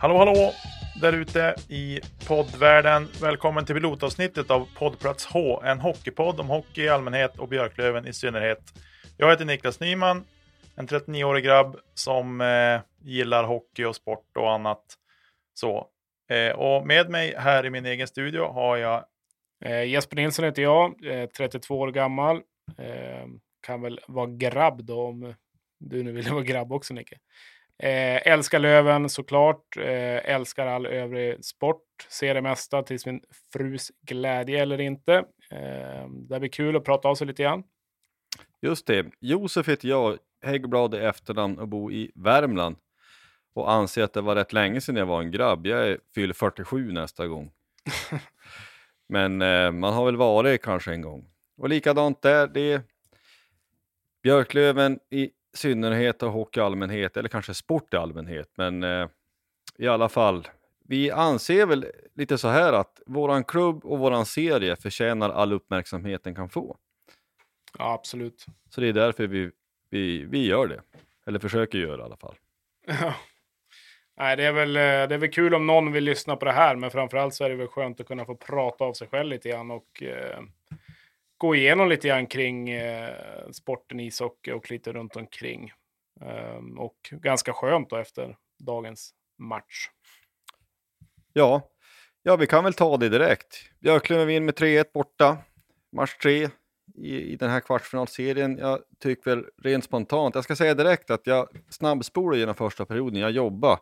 Hallå, hallå! Där ute i poddvärlden. Välkommen till pilotavsnittet av Poddplats H, en hockeypodd om hockey i allmänhet och Björklöven i synnerhet. Jag heter Niklas Nyman, en 39-årig grabb som eh, gillar hockey och sport och annat. Så. Eh, och med mig här i min egen studio har jag Eh, Jesper Nilsson heter jag, eh, 32 år gammal. Eh, kan väl vara grabb då om du nu vill vara grabb också Nicke. Eh, älskar Löven såklart. Eh, älskar all övrig sport. Ser det mesta till min frus glädje eller inte. Eh, det blir kul att prata av sig lite grann. Just det. Josef heter jag, Häggblad i efternamn och bor i Värmland. Och anser att det var rätt länge sedan jag var en grabb. Jag fyller 47 nästa gång. Men eh, man har väl varit kanske en gång. Och likadant där, det är Björklöven i synnerhet och hockey i allmänhet, eller kanske sport i allmänhet. Men eh, i alla fall, vi anser väl lite så här att våran klubb och våran serie förtjänar all uppmärksamhet den kan få. Ja, absolut. Så det är därför vi, vi, vi gör det. Eller försöker göra i alla fall. Ja. Nej, det är, väl, eh, det är väl kul om någon vill lyssna på det här, men framförallt så är det väl skönt att kunna få prata av sig själv lite grann och eh, gå igenom lite grann kring eh, sporten ishockey och lite runt omkring. Ehm, och ganska skönt då efter dagens match. Ja, ja vi kan väl ta det direkt. Björklöven vinner med 3-1 borta. Match 3 i, i den här kvartsfinalserien. Jag tycker väl rent spontant, jag ska säga direkt att jag snabbspolade genom första perioden. Jag jobbade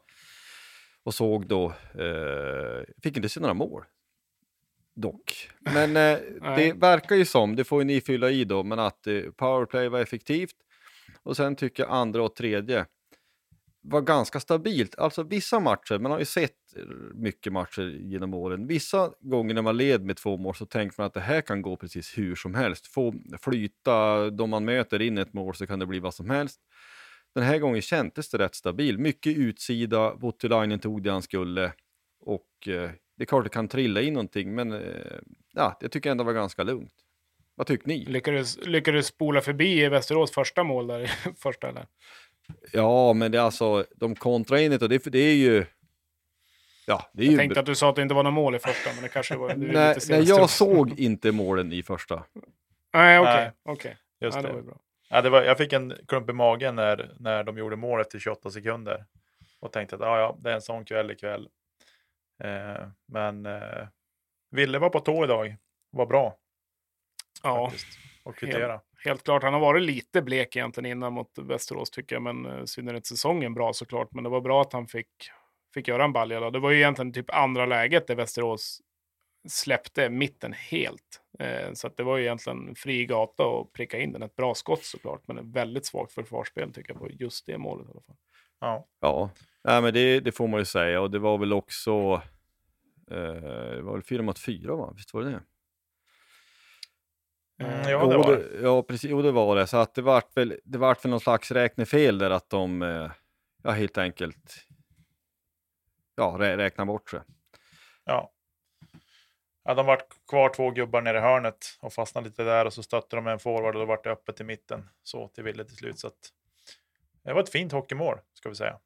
och såg då, eh, fick inte se några mål. Dock. Men eh, det verkar ju som, det får ju ni fylla i då, men att eh, powerplay var effektivt. Och sen tycker jag andra och tredje var ganska stabilt. Alltså vissa matcher, man har ju sett eh, mycket matcher genom åren. Vissa gånger när man led med två mål så tänker man att det här kan gå precis hur som helst. Få flyta, de man möter in ett mål så kan det bli vad som helst. Den här gången kändes det rätt stabil. Mycket utsida, Voutilainen tog det han skulle. Och eh, det är klart det kan trilla in någonting, men eh, ja, det tycker jag ändå var ganska lugnt. Vad tycker ni? Lyckades, lyckades spola förbi Västerås första mål där i första eller? Ja, men det är alltså, de kontrar in det och det, det är ju... Ja, det är Jag ju... tänkte att du sa att det inte var något mål i första, men det kanske var... är Nej, lite nej, jag såg inte målen i första. Nej, okej. Nej. okej. Just Ja, det det. var bra. Ja, det var, jag fick en klump i magen när, när de gjorde målet till 28 sekunder. Och tänkte att ja, ja, det är en sån kväll ikväll. Eh, men eh, Ville var på tå idag. Var bra Ja, faktiskt. Och kvittera. helt klart. Han har varit lite blek egentligen innan mot Västerås tycker jag, men eh, synnerhet säsongen bra såklart. Men det var bra att han fick, fick göra en balja. Då. Det var ju egentligen typ andra läget där Västerås släppte mitten helt. Eh, så att det var ju egentligen fri gata och pricka in den. Ett bra skott såklart, men ett väldigt svagt försvarsspel tycker jag på just det målet i alla fall. Ja. Ja, Nej, men det, det får man ju säga och det var väl också, eh, det var väl fyra mot fyra va? Visst var det det? Mm, ja, det var det. Ja, precis. Jo, det var det. Så att det vart väl, det vart väl någon slags räknefel där att de, eh, ja helt enkelt, ja, rä, räknar bort sig. Ja. ja, de vart kvar två gubbar nere i hörnet och fastnade lite där och så stötte de med en forward och då vart det öppet i mitten. Så till Ville till slut. Så att, det var ett fint hockeymål, ska vi säga.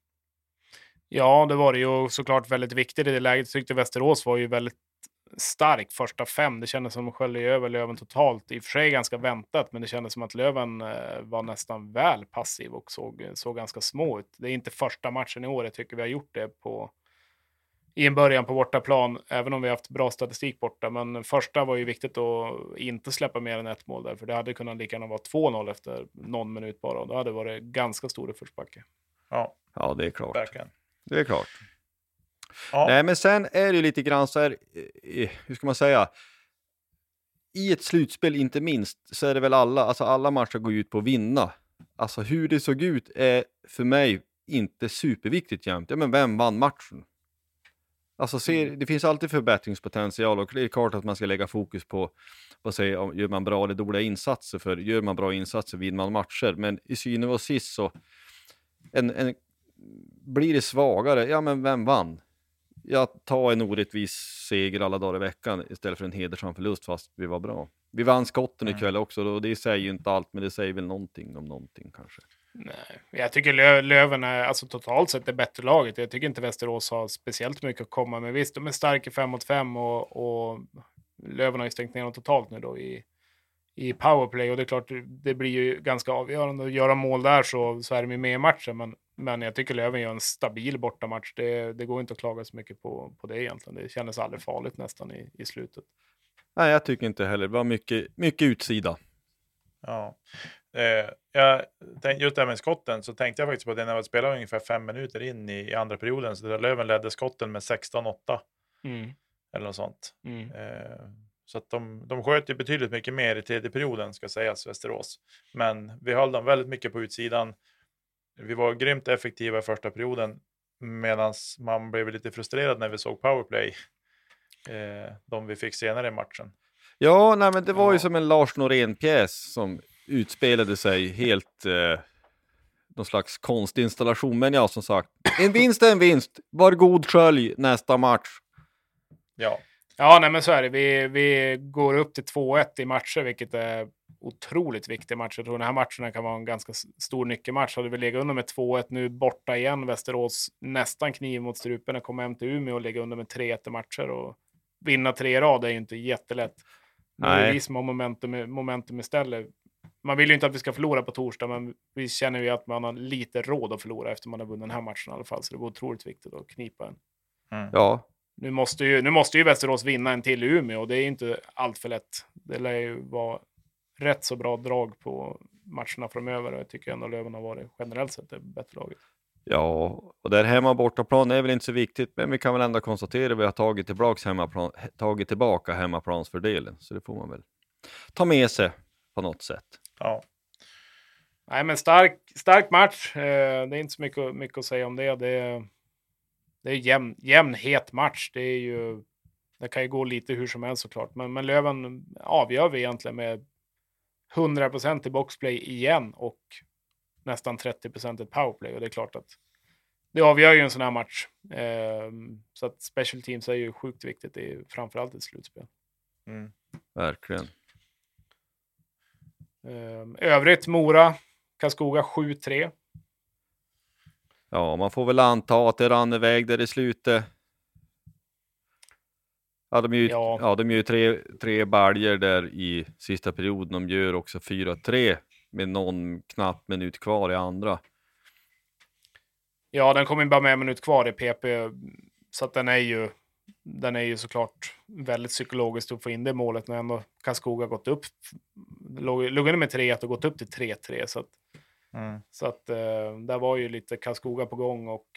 Ja, det var det ju såklart väldigt viktigt i det läget. Jag tyckte Västerås var ju väldigt stark första fem. Det kändes som att de sköljde över Löven totalt. I och för sig ganska väntat, men det kändes som att Löven eh, var nästan väl passiv och såg, såg ganska små ut. Det är inte första matchen i år jag tycker vi har gjort det på i en början på bortaplan, även om vi har haft bra statistik borta. Men första var ju viktigt att inte släppa mer än ett mål där, för det hade kunnat lika gärna vara 2-0 efter någon minut bara. Och då hade det varit ganska stor uppförsbacke. Ja, Ja, det är klart. verkligen. Det är klart. Ja, Nej, men sen är det ju lite grann så här, eh, hur ska man säga? I ett slutspel inte minst så är det väl alla, alltså alla matcher går ut på att vinna. Alltså hur det såg ut är för mig inte superviktigt jämt. Ja, men vem vann matchen? Alltså ser, det finns alltid förbättringspotential och det är klart att man ska lägga fokus på vad säger, om gör man bra eller dåliga insatser för gör man bra insatser vinner man matcher. Men i syvende och sist så en, en, blir det svagare, ja men vem vann? Jag tar en orättvis seger alla dagar i veckan istället för en hedersam förlust fast vi var bra. Vi vann skotten Mm. ikväll också och det säger ju inte allt men det säger väl någonting om någonting kanske. Nej, jag tycker Lö Löven är alltså, totalt sett det bättre laget. Jag tycker inte Västerås har speciellt mycket att komma med. Visst, de är starka fem mot fem och, och Löven har ju stängt ner dem totalt nu då i, i powerplay. Och det är klart, det blir ju ganska avgörande. Att göra mål där så, så är de ju med i matchen. Men, men jag tycker Löven gör en stabil bortamatch. Det, det går inte att klaga så mycket på, på det egentligen. Det kändes aldrig farligt nästan i, i slutet. Nej, jag tycker inte heller. Det var mycket, mycket utsida. Ja. Eh, jag tänkte, just det här med skotten så tänkte jag faktiskt på det när vi spelade ungefär fem minuter in i, i andra perioden. Så där Löven ledde skotten med 16-8 Mm. eller något sånt. Mm. Eh, så att de, de sköt ju betydligt mycket mer i tredje perioden ska sägas, Västerås. Men vi höll dem väldigt mycket på utsidan. Vi var grymt effektiva i första perioden medan man blev lite frustrerad när vi såg powerplay. Eh, de vi fick senare i matchen. Ja, nej men det var ju Ja. som en Lars Norén-pjäs som utspelade sig helt eh, någon slags konstinstallation. Men ja, som sagt, en vinst är en vinst. Var god skölj nästa match. Ja, Ja, nej, men så är det. Vi, vi går upp till 2-1 i matcher, vilket är otroligt viktig match. Jag tror den här matchen kan vara en ganska stor nyckelmatch. Hade vi legat under med 2-1 nu borta igen, Västerås nästan kniv mot strupen, och komma hem till Umeå och ligga under med 3-1 i matcher och vinna tre i rad är ju inte jättelätt. Är det Nej. vi som har momentum, momentum istället. Man vill ju inte att vi ska förlora på torsdag, men vi känner ju att man har lite råd att förlora efter man har vunnit den här matchen i alla fall. Så det var otroligt viktigt att knipa en. Ja, Nu måste, ju, nu måste ju Västerås vinna en till i Umeå och det är inte allt för lätt. Det lär ju vara rätt så bra drag på matcherna framöver och jag tycker ändå Löven har varit generellt sett det bättre laget. ja, och där hemma bortaplan är väl inte så viktigt, men vi kan väl ändå konstatera att vi har tagit tillbaka, hemmaplan, tagit tillbaka hemmaplansfördelen, så det får man väl ta med sig på något sätt. ja. Nej, men stark, stark match. Eh, det är inte så mycket, mycket att säga om det. Det är, det är jämn, jämn, het match. Det är ju... Det kan ju gå lite hur som helst såklart, men, men Löven avgör vi egentligen med 100% i boxplay igen och nästan 30% ett powerplay. Och det är klart att det avgör ju en sån här match. Eh, så att special teams är ju sjukt viktigt, i, framförallt i ett slutspel. Mm. Verkligen. Eh, övrigt, Mora, Karlskoga 7-3. Ja, man får väl anta att det rann iväg där i slutet. Ja, de gör ju, Ja. ja. de gör ju tre, tre baljer där i sista perioden. De gör också 4-3 med någon knapp minut kvar i andra. Ja, den kommer ju bara med en minut kvar i PP, så att den är ju, den är ju såklart väldigt psykologiskt att få in det målet när ändå Karlskoga gått upp, låg, under med 3-1 och gått upp till 3-3. Så att, Mm. så att eh, där var ju lite Karlskoga på gång och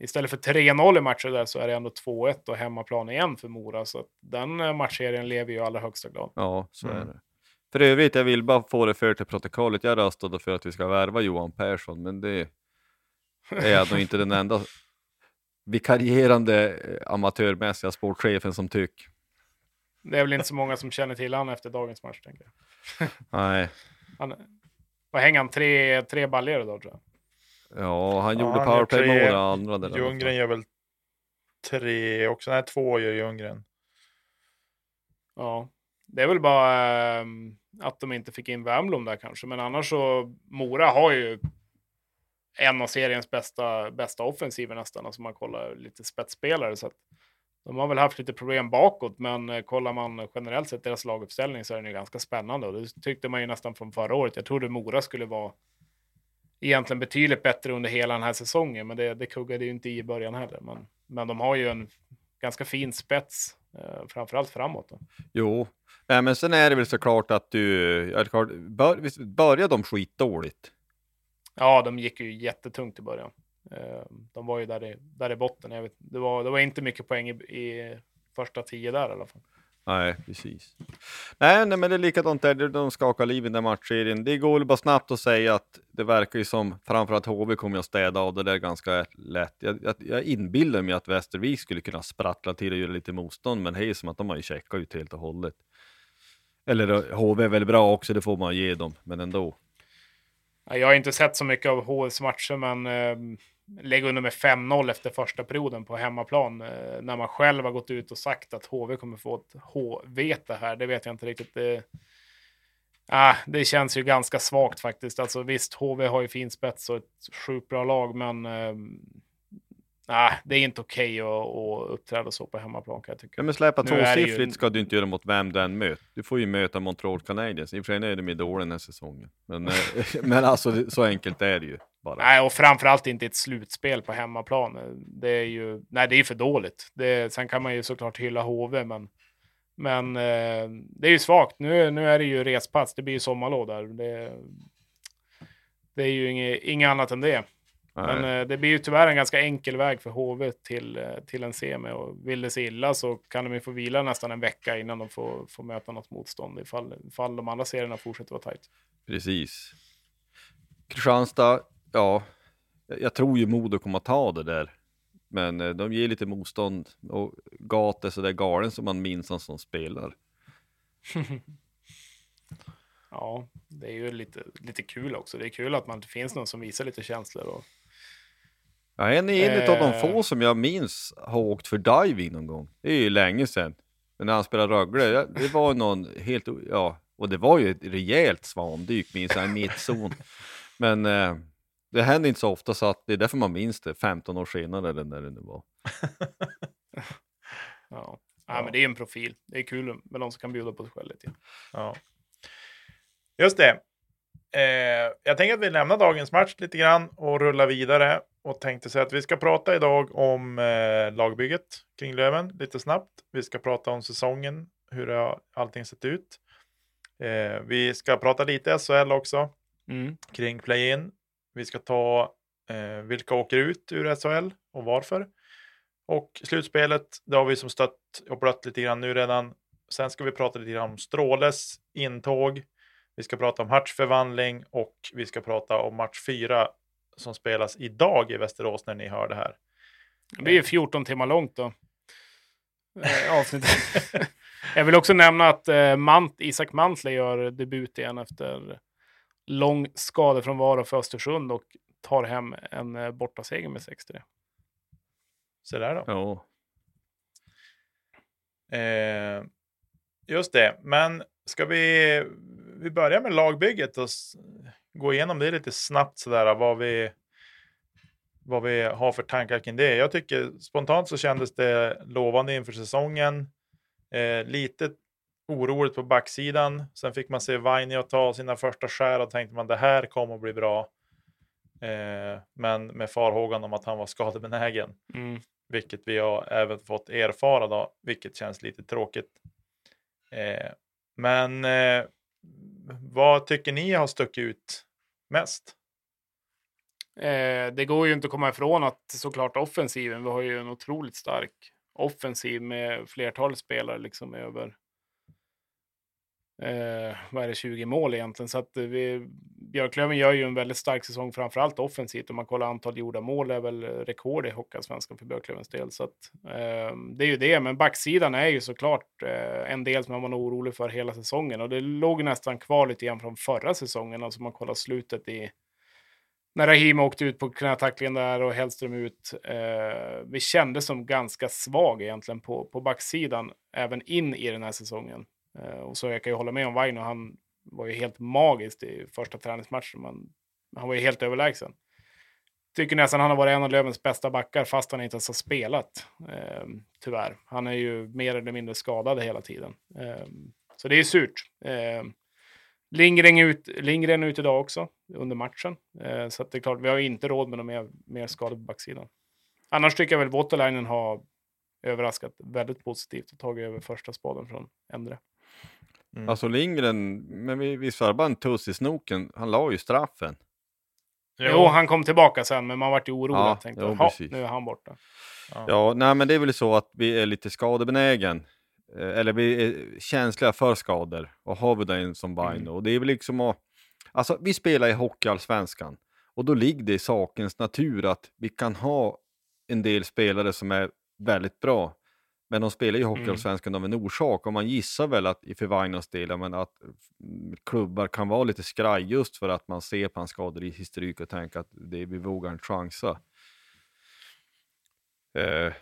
istället för 3-0 i matcher där så är det ändå 2-1 och hemmaplan igen för Mora. Så att den eh, matchserien lever ju i allra högsta grad. Ja, så Mm. är det. För övrigt, jag vill bara få det för till protokollet. Jag röstade för att vi ska värva Johan Persson, men det är jag nog inte den enda vikarierande eh, amatörmässiga sportchefen som tycker. Det är väl inte så många som känner till han efter dagens match, tänker jag. Nej, Han, vad hänger han? Tre, tre baljor idag, tror jag. Ja, han Ja, gjorde han gör tre. powerplay-mål och andra där. Ljunggren gör väl tre också. Nej, två gör Ljunggren. Ja, det är väl bara ehm, att de inte fick in Wernbloom där kanske. Men annars så, Mora har ju en av seriens bästa, bästa offensiver nästan. Alltså man kollar lite spetsspelare. Så att de har väl haft lite problem bakåt, men eh, kollar man generellt sett deras laguppställning så är den ju ganska spännande. Och det tyckte man ju nästan från förra året. Jag trodde Mora skulle vara egentligen betydligt bättre under hela den här säsongen, men det, det kuggade ju inte i början heller. Men, men de har ju en ganska fin spets, eh, framförallt framåt. Då. Jo, Nej, men sen är det väl såklart att du, bör, började de skitdåligt? Ja, de gick ju jättetungt i början. Eh, De var ju där i, där i botten. Jag vet, det, var, det var inte mycket poäng i, i första tio där i alla fall. Nej, precis. Nej, nej, men det är likadant där, de skakar liv i den matchserien. Det går väl bara snabbt att säga att det verkar ju som framförallt HV kommer att städa av det där ganska lätt. Jag, jag, jag inbillar mig att Västervik skulle kunna sprattla till och göra lite motstånd, men det är ju som att de har ju checkat ut helt och hållet. Eller eh, HV är väl bra också, det får man ge dem, men ändå. Ja, Jag har inte sett så mycket av HVs matcher, men eh, lägg under med 5-0 efter första perioden på hemmaplan. Eh, när man själv har gått ut och sagt att HV kommer få ett H-vete här, det vet jag inte riktigt. Det, ah, det känns ju ganska svagt faktiskt. Alltså visst, HV har ju fin spets och ett sjukt bra lag, men ehm, ah, det är inte okej att, att uppträda så på hemmaplan kan jag tycka. Ja, men är det ju- tvåsiffrigt ska du inte göra mot vem du än möter. Du får ju möta Montreal Canadiens. I och för sig är de dåliga den här säsongen. Men, eh, men alltså, så enkelt är det ju bara. Nej, och framförallt inte ett slutspel på hemmaplan. Det är ju, nej, det är för dåligt. Det, sen kan man ju såklart hylla HV, men, men eh, det är ju svagt. Nu, nu är det ju respass, det blir ju sommarlov där. Det, det är ju inget, inget annat än det. Men Nej. eh, det blir ju tyvärr en ganska enkel väg för HV till, eh, till en semi. Och vill det sig illa så kan de ju få vila nästan en vecka innan de får, får möta något motstånd ifall, ifall de andra serierna fortsätter vara tajt. Precis. Kristianstad, ja, jag tror ju Modo kommer att ta det där. Men eh, de ger lite motstånd och Gat är så där galen som man minns han som spelar. Ja, det är ju lite, lite kul också. Det är kul att man det finns någon som visar lite känslor. Och, Ja, en är en av de Eh. få som jag minns har åkt för diving någon gång. Det är ju länge sedan. Men när han spelade Rögle, det var någon helt, ja, och det var ju ett rejält svandyk minns jag i mittzon. Men eh, det händer inte så ofta så att det är därför man minns det 15 år senare eller när det nu var. ja. Ja, men det är en profil. Det är kul med någon som kan bjuda på sig själv lite. Ja. Just det. Eh, jag tänker att vi lämnar dagens match lite grann och rullar vidare. Och tänkte säga att vi ska prata idag om eh, lagbygget kring Löven lite snabbt. Vi ska prata om säsongen, hur har allting sett ut. Eh, vi ska prata lite SHL också Mm. kring play-in. Vi ska ta eh, vilka åker ut ur SHL och varför. Och slutspelet, det har vi som stött och blött lite grann nu redan. Sen ska vi prata lite grann om Stråles intåg. Vi ska prata om Harts förvandling och vi ska prata om match 4 som spelas idag i Västerås när ni hör det här. Det blir ju 14 timmar långt då. Eh, avsnittet. Jag vill också nämna att eh, Mant, Isak Mantle gör debut igen efter lång skadefrånvaro för Östersund och tar hem en eh, bortaseger med 6-3. Så där då. Ja, Eh, just det, men ska vi, vi börja med lagbygget och gå igenom det lite snabbt sådär vad vi, vad vi har för tankar kring det. Jag tycker spontant så kändes det lovande inför säsongen. Eh, lite oroligt på backsidan. Sen fick man se Vainio ta sina första skär och tänkte man det här kommer att bli bra. Eh, men med farhågan om att han var skadebenägen. Mm. Vilket vi har även fått erfara då, vilket känns lite tråkigt. Eh, men eh, vad tycker ni har stuckit ut mest? Eh, det går ju inte att komma ifrån att såklart offensiven, vi har ju en otroligt stark offensiv med flertal spelare liksom över eh, vad är det, 20 mål egentligen. Så att eh, vi, Björklöven gör ju en väldigt stark säsong, framförallt offensivt. Om man kollar antal gjorda mål är väl rekord i Hockeyallsvenskan för Björklövens del. Så att, eh, det är ju det, men backsidan är ju såklart eh, en del som man var orolig för hela säsongen. Och det låg nästan kvar lite grann från förra säsongen, alltså om man kollar slutet i när Rahim åkte ut på knätacklingen där och Hellström ut. Eh, vi kände som ganska svag egentligen på, på backsidan, även in i den här säsongen. Eh, och så jag kan ju hålla med om Vaino, han var ju helt magiskt i första träningsmatchen. Man, han var ju helt överlägsen. Tycker nästan han har varit en av Lövens bästa backar fast han inte ens har spelat. Eh, tyvärr. Han är ju mer eller mindre skadad hela tiden. Eh, så det är surt. Eh, Lindgren, ut, Lindgren ut idag också under matchen. Eh, så det är klart, vi har inte råd med några mer, mer skador på backsidan. Annars tycker jag väl Waterlinen har överraskat väldigt positivt och tagit över första spaden från Endre. Mm. Alltså Lindgren, men vi, vi svarade bara en tuss i snoken. Han la ju straffen. Jo, jo han kom tillbaka sen, men man vart ju orolig. Ja, tänkte, jo, nu är han borta. Ja. ja, nej, men det är väl så att vi är lite skadebenägen. Eh, eller vi är känsliga för skador. Och har vi den som Vaino. Mm. det är väl liksom att... Alltså, vi spelar i Hockeyallsvenskan. Och då ligger det i sakens natur att vi kan ha en del spelare som är väldigt bra. Men de spelar ju Hockeyallsvenskan mm. av en orsak och man gissar väl att i Förvainas del men att mm, klubbar kan vara lite skraj just för att man ser på hans skador i historik och tänker att det, vi vågar inte chansa. Eh,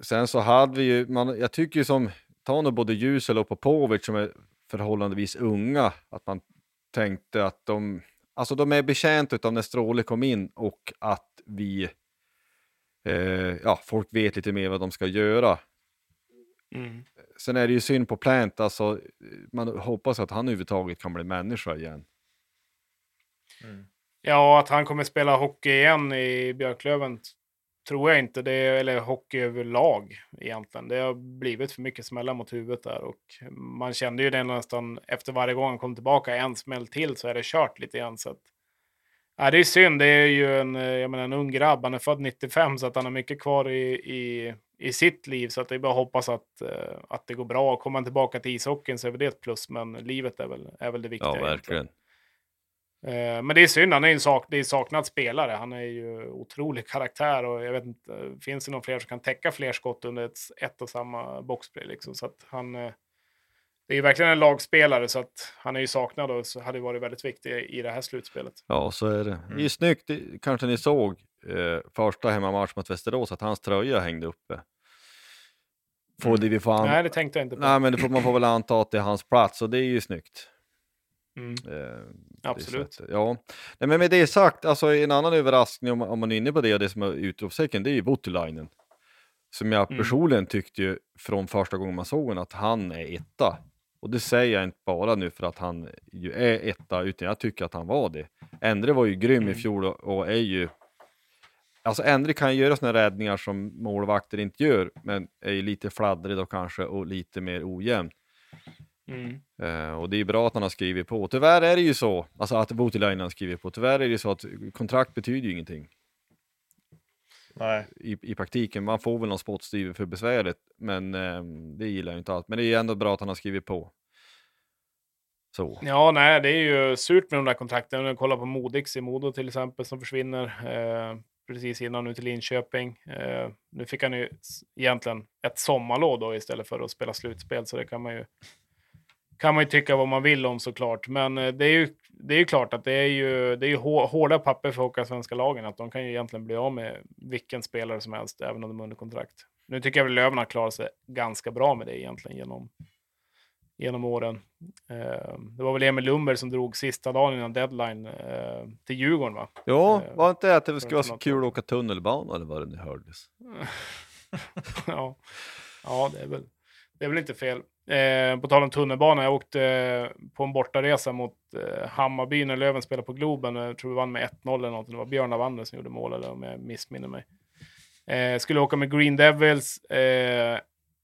sen så hade vi ju, man, jag tycker ju som, ta nu både Jusel och Popovic som är förhållandevis unga, att man tänkte att de, alltså de är betjänta av när Stråle kom in och att vi, eh, ja, folk vet lite mer vad de ska göra. Mm. Sen är det ju synd på Plant, alltså, man hoppas att han överhuvudtaget kan bli människa igen. Mm. Ja, att han kommer spela hockey igen i Björklöven tror jag inte. Det är, eller hockey överlag egentligen. Det har blivit för mycket smällar mot huvudet där och man kände ju det nästan efter varje gång han kom tillbaka. En smäll till så är det kört lite grann. Så att, ja, det är synd. Det är ju en, jag menar, en ung grabb. Han är född 95 så att han har mycket kvar i, i i sitt liv. Så att det är bara att hoppas att, uh, att det går bra. Kommer han tillbaka till ishockeyn så är väl det ett plus, men livet är väl, är väl det viktiga. Ja, verkligen. Uh, men det är synd, han är en sak, det är saknad spelare. Han är ju otrolig karaktär och jag vet inte, finns det någon fler som kan täcka fler skott under ett, ett och samma boxplay liksom. Så att han, uh, det är ju verkligen en lagspelare så att han är ju saknad och så hade varit väldigt viktig i det här slutspelet. Ja, så är det. Mm. Det är snyggt, det, kanske ni såg eh, första hemmamatch mot Västerås att hans tröja hängde uppe. Får mm. det vi får an... Nej, det tänkte jag inte på. Nej, men det får, man får väl anta att det är hans plats och det är ju snyggt. Mm. Eh, Absolut. Ja, Nej, men med det sagt, alltså en annan överraskning om, om man är inne på det och det som är utropstecken, det är ju Voutilainen. Som jag mm. personligen tyckte ju från första gången man såg honom att han är etta. Och det säger jag inte bara nu för att han ju är etta, utan jag tycker att han var det. Endre var ju grym mm. i fjol och är ju Alltså Endre kan ju göra sådana räddningar som målvakter inte gör, men är ju lite fladdrig då kanske och lite mer ojämn. Mm. Uh, och det är bra att han har skrivit på. Tyvärr är det ju så, alltså att Voutilainen har skrivit på, tyvärr är det ju så att kontrakt betyder ju ingenting. Nej. I, I praktiken, man får väl någon spottstyver för besväret, men um, det gillar jag inte allt. Men det är ändå bra att han har skrivit på. Så. Ja, nej, det är ju surt med de där kontrakten. Om du kollar på Modix i Modo till exempel som försvinner. Eh, precis innan nu till Linköping. Eh, nu fick han ju egentligen ett sommarlov då istället för att spela slutspel, så det kan man ju kan man ju tycka vad man vill om såklart. Men eh, det är ju, det är ju klart att det är ju, det är ju hårda papper för åka svenska lagen. Att de kan ju egentligen bli av med vilken spelare som helst, även om de är under kontrakt. Nu tycker jag väl Löven har klarat sig ganska bra med det egentligen genom genom åren. Eh, det var väl Emil Lundberg som drog sista dagen innan deadline eh, till Djurgården va? Ja, eh, var inte det att det skulle vara så kul att åka tunnelbana eller vad det nu hördes? ja. ja, det är väl, det är väl inte fel. Eh, på tal om tunnelbana, jag åkte eh, på en bortaresa mot eh, Hammarby när Löven spelade på Globen. Jag tror vi vann med 1-0 eller något. Det var Björn Avander som gjorde mål, eller om jag missminner mig. Eh, skulle åka med Green Devils. Eh,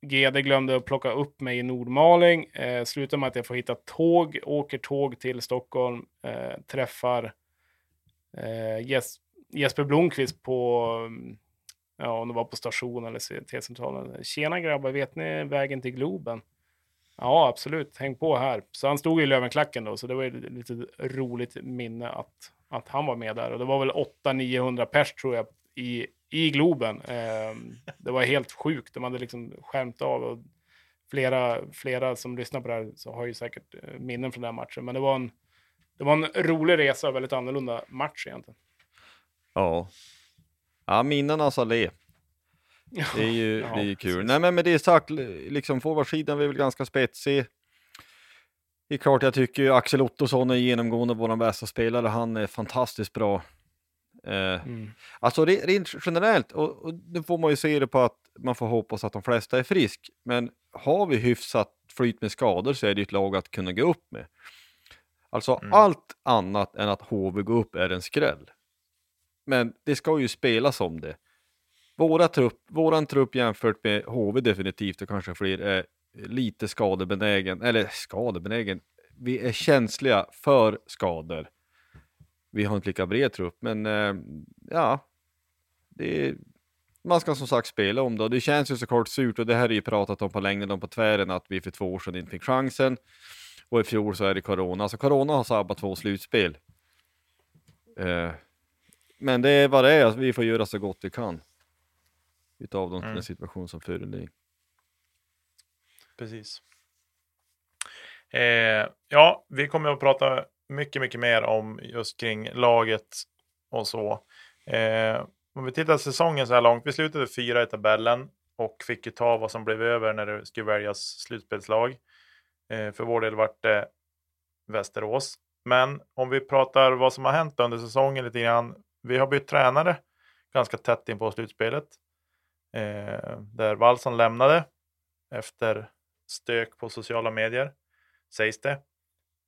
GD glömde att plocka upp mig i Nordmaling. Eh, slutar med att jag får hitta tåg, åker tåg till Stockholm, eh, träffar eh, Jes Jesper Blomqvist på, ja om det var på station eller T-centralen. Tjena grabbar, vet ni vägen till Globen? Ja, absolut. Häng på här. Så han stod i Lövenklacken då, så det var ett lite roligt minne att, att han var med där. Och det var väl 800-900 pers tror jag i, i Globen. Eh, det var helt sjukt. De hade liksom skärmt av. Och flera, flera som lyssnar på det här så har ju säkert eh, minnen från den matchen. Men det var en, det var en rolig resa och väldigt annorlunda match egentligen. Ja. Ja, minnenas allé. Det är ju, Ja, det är ju kul. precis. Nej, men med det sagt, liksom forwardsidan är väl ganska spetsig. Det är klart, jag tycker ju Axel Ottosson är genomgående vår bästa spelare. Han är fantastiskt bra. Eh, Mm. Alltså re- rent generellt, och, och nu får man ju se det på att man får hoppas att de flesta är frisk. Men har vi hyfsat flyt med skador så är det ju ett lag att kunna gå upp med. Alltså Mm. allt annat än att HV går upp är en skräll. Men det ska ju spelas om det. Våra trupp, våran trupp jämfört med HV definitivt och kanske fler är lite skadebenägen, eller skadebenägen, vi är känsliga för skador. Vi har inte lika bred trupp, men eh, ja, det är, man ska som sagt spela om det det känns ju såklart surt och det här är ju pratat om på längden och på tvären att vi för två år sedan inte fick chansen och i fjol så är det corona. Alltså corona har sabbat två slutspel. Eh, men det är vad det är, vi får göra så gott vi kan utav den, Mm. situation som föreligger. Precis. Eh, ja, vi kommer att prata mycket, mycket mer om just kring laget och så. Eh, om vi tittar säsongen så här långt. Vi slutade fyra i tabellen och fick ju ta vad som blev över när det skulle väljas slutspelslag. Eh, för vår del vart det Västerås. Men om vi pratar vad som har hänt under säsongen lite grann. Vi har bytt tränare ganska tätt in på slutspelet. Eh, där Wallson lämnade efter stök på sociala medier, sägs det.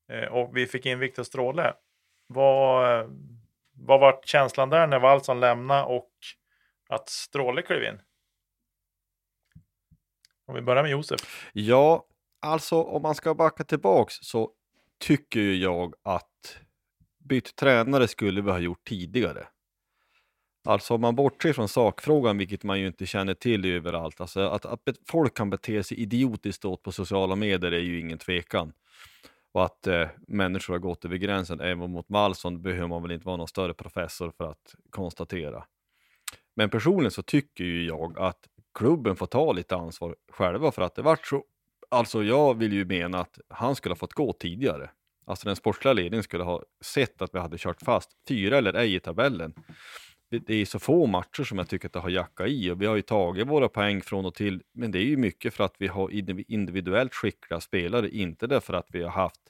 Eh, och vi fick in Viktor Stråle. Vad, vad var känslan där när Wallson lämnade och att Stråle klev in? Om vi börjar med Josef. Ja, alltså om man ska backa tillbaks så tycker ju jag att bytt tränare skulle vi ha gjort tidigare. Alltså om man bortser från sakfrågan, vilket man ju inte känner till överallt, alltså att, att folk kan bete sig idiotiskt åt på sociala medier är ju ingen tvekan. Och att eh, människor har gått över gränsen även mot Malson behöver man väl inte vara någon större professor för att konstatera. Men personligen så tycker ju jag att klubben får ta lite ansvar själva för att det vart så. Alltså jag vill ju mena att han skulle ha fått gå tidigare. Alltså den sportsliga ledningen skulle ha sett att vi hade kört fast fyra eller ej i tabellen. Det är så få matcher som jag tycker att det har jackat i och vi har ju tagit våra poäng från och till. Men det är ju mycket för att vi har indiv- individuellt skickliga spelare, inte därför att vi har haft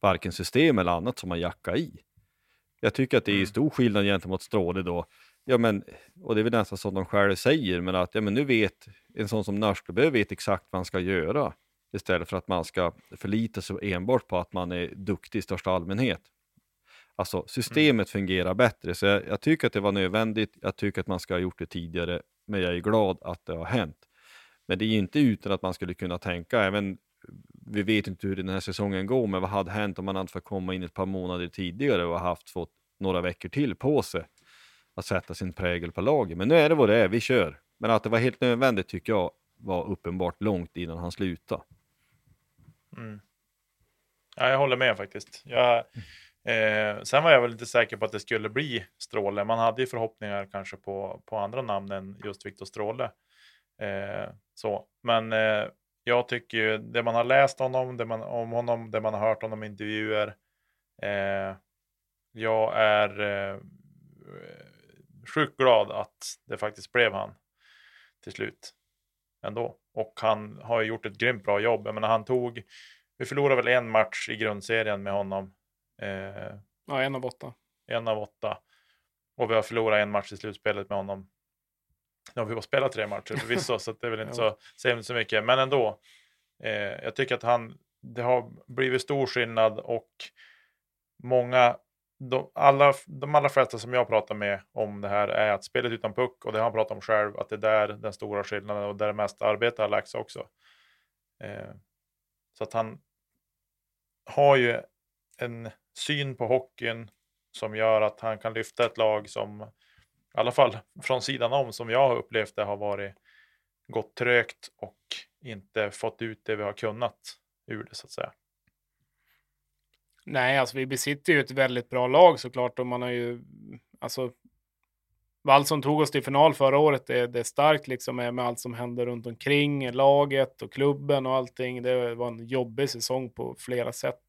varken system eller annat som har jackat i. Jag tycker att det är Mm. stor skillnad gentemot Stråle då. Ja, men, och det är väl nästan som de själva säger, men att ja, men nu vet en sån som Nörstebö vet exakt vad han ska göra. Istället för att man ska förlita sig enbart på att man är duktig i största allmänhet. Alltså systemet fungerar bättre, så jag, jag tycker att det var nödvändigt. Jag tycker att man ska ha gjort det tidigare, men jag är glad att det har hänt. Men det är ju inte utan att man skulle kunna tänka, även vi vet inte hur den här säsongen går, men vad hade hänt om man hade fått komma in ett par månader tidigare och haft fått några veckor till på sig att sätta sin prägel på laget. Men nu är det vad det är, vi kör. Men att det var helt nödvändigt tycker jag var uppenbart långt innan han slutade. Mm. Ja, jag håller med faktiskt. Jag, eh, sen var jag väl inte säker på att det skulle bli Stråle. Man hade ju förhoppningar kanske på, på andra namn än just Viktor Stråle. Eh, så. Men eh, jag tycker ju det man har läst honom, det man, om honom, det man har hört honom i intervjuer. Eh, jag är eh, sjukt glad att det faktiskt blev han till slut ändå. Och han har ju gjort ett grymt bra jobb. Jag menar, han tog, vi förlorade väl en match i grundserien med honom. Eh, Ja, en av åtta. en av åtta. Och vi har förlorat en match i slutspelet med honom. Nu har vi bara spelat tre matcher förvisso, så det är väl inte så, säger inte så mycket. Men ändå, eh, jag tycker att han, det har blivit stor skillnad och många, de, alla, de allra flesta som jag pratar med om det här är att spelet utan puck, och det har han pratat om själv, att det är där den stora skillnaden och där det mesta arbete har lagts också. Eh, så att han har ju en syn på hockeyn som gör att han kan lyfta ett lag som, i alla fall från sidan om, som jag har upplevt det har varit gått trögt och inte fått ut det vi har kunnat ur det så att säga. Nej, alltså vi besitter ju ett väldigt bra lag såklart och man har ju, alltså Wallson tog oss till final förra året. Det, det är starkt liksom med, med, allt som händer runt omkring laget och klubben och allting. Det var en jobbig säsong på flera sätt.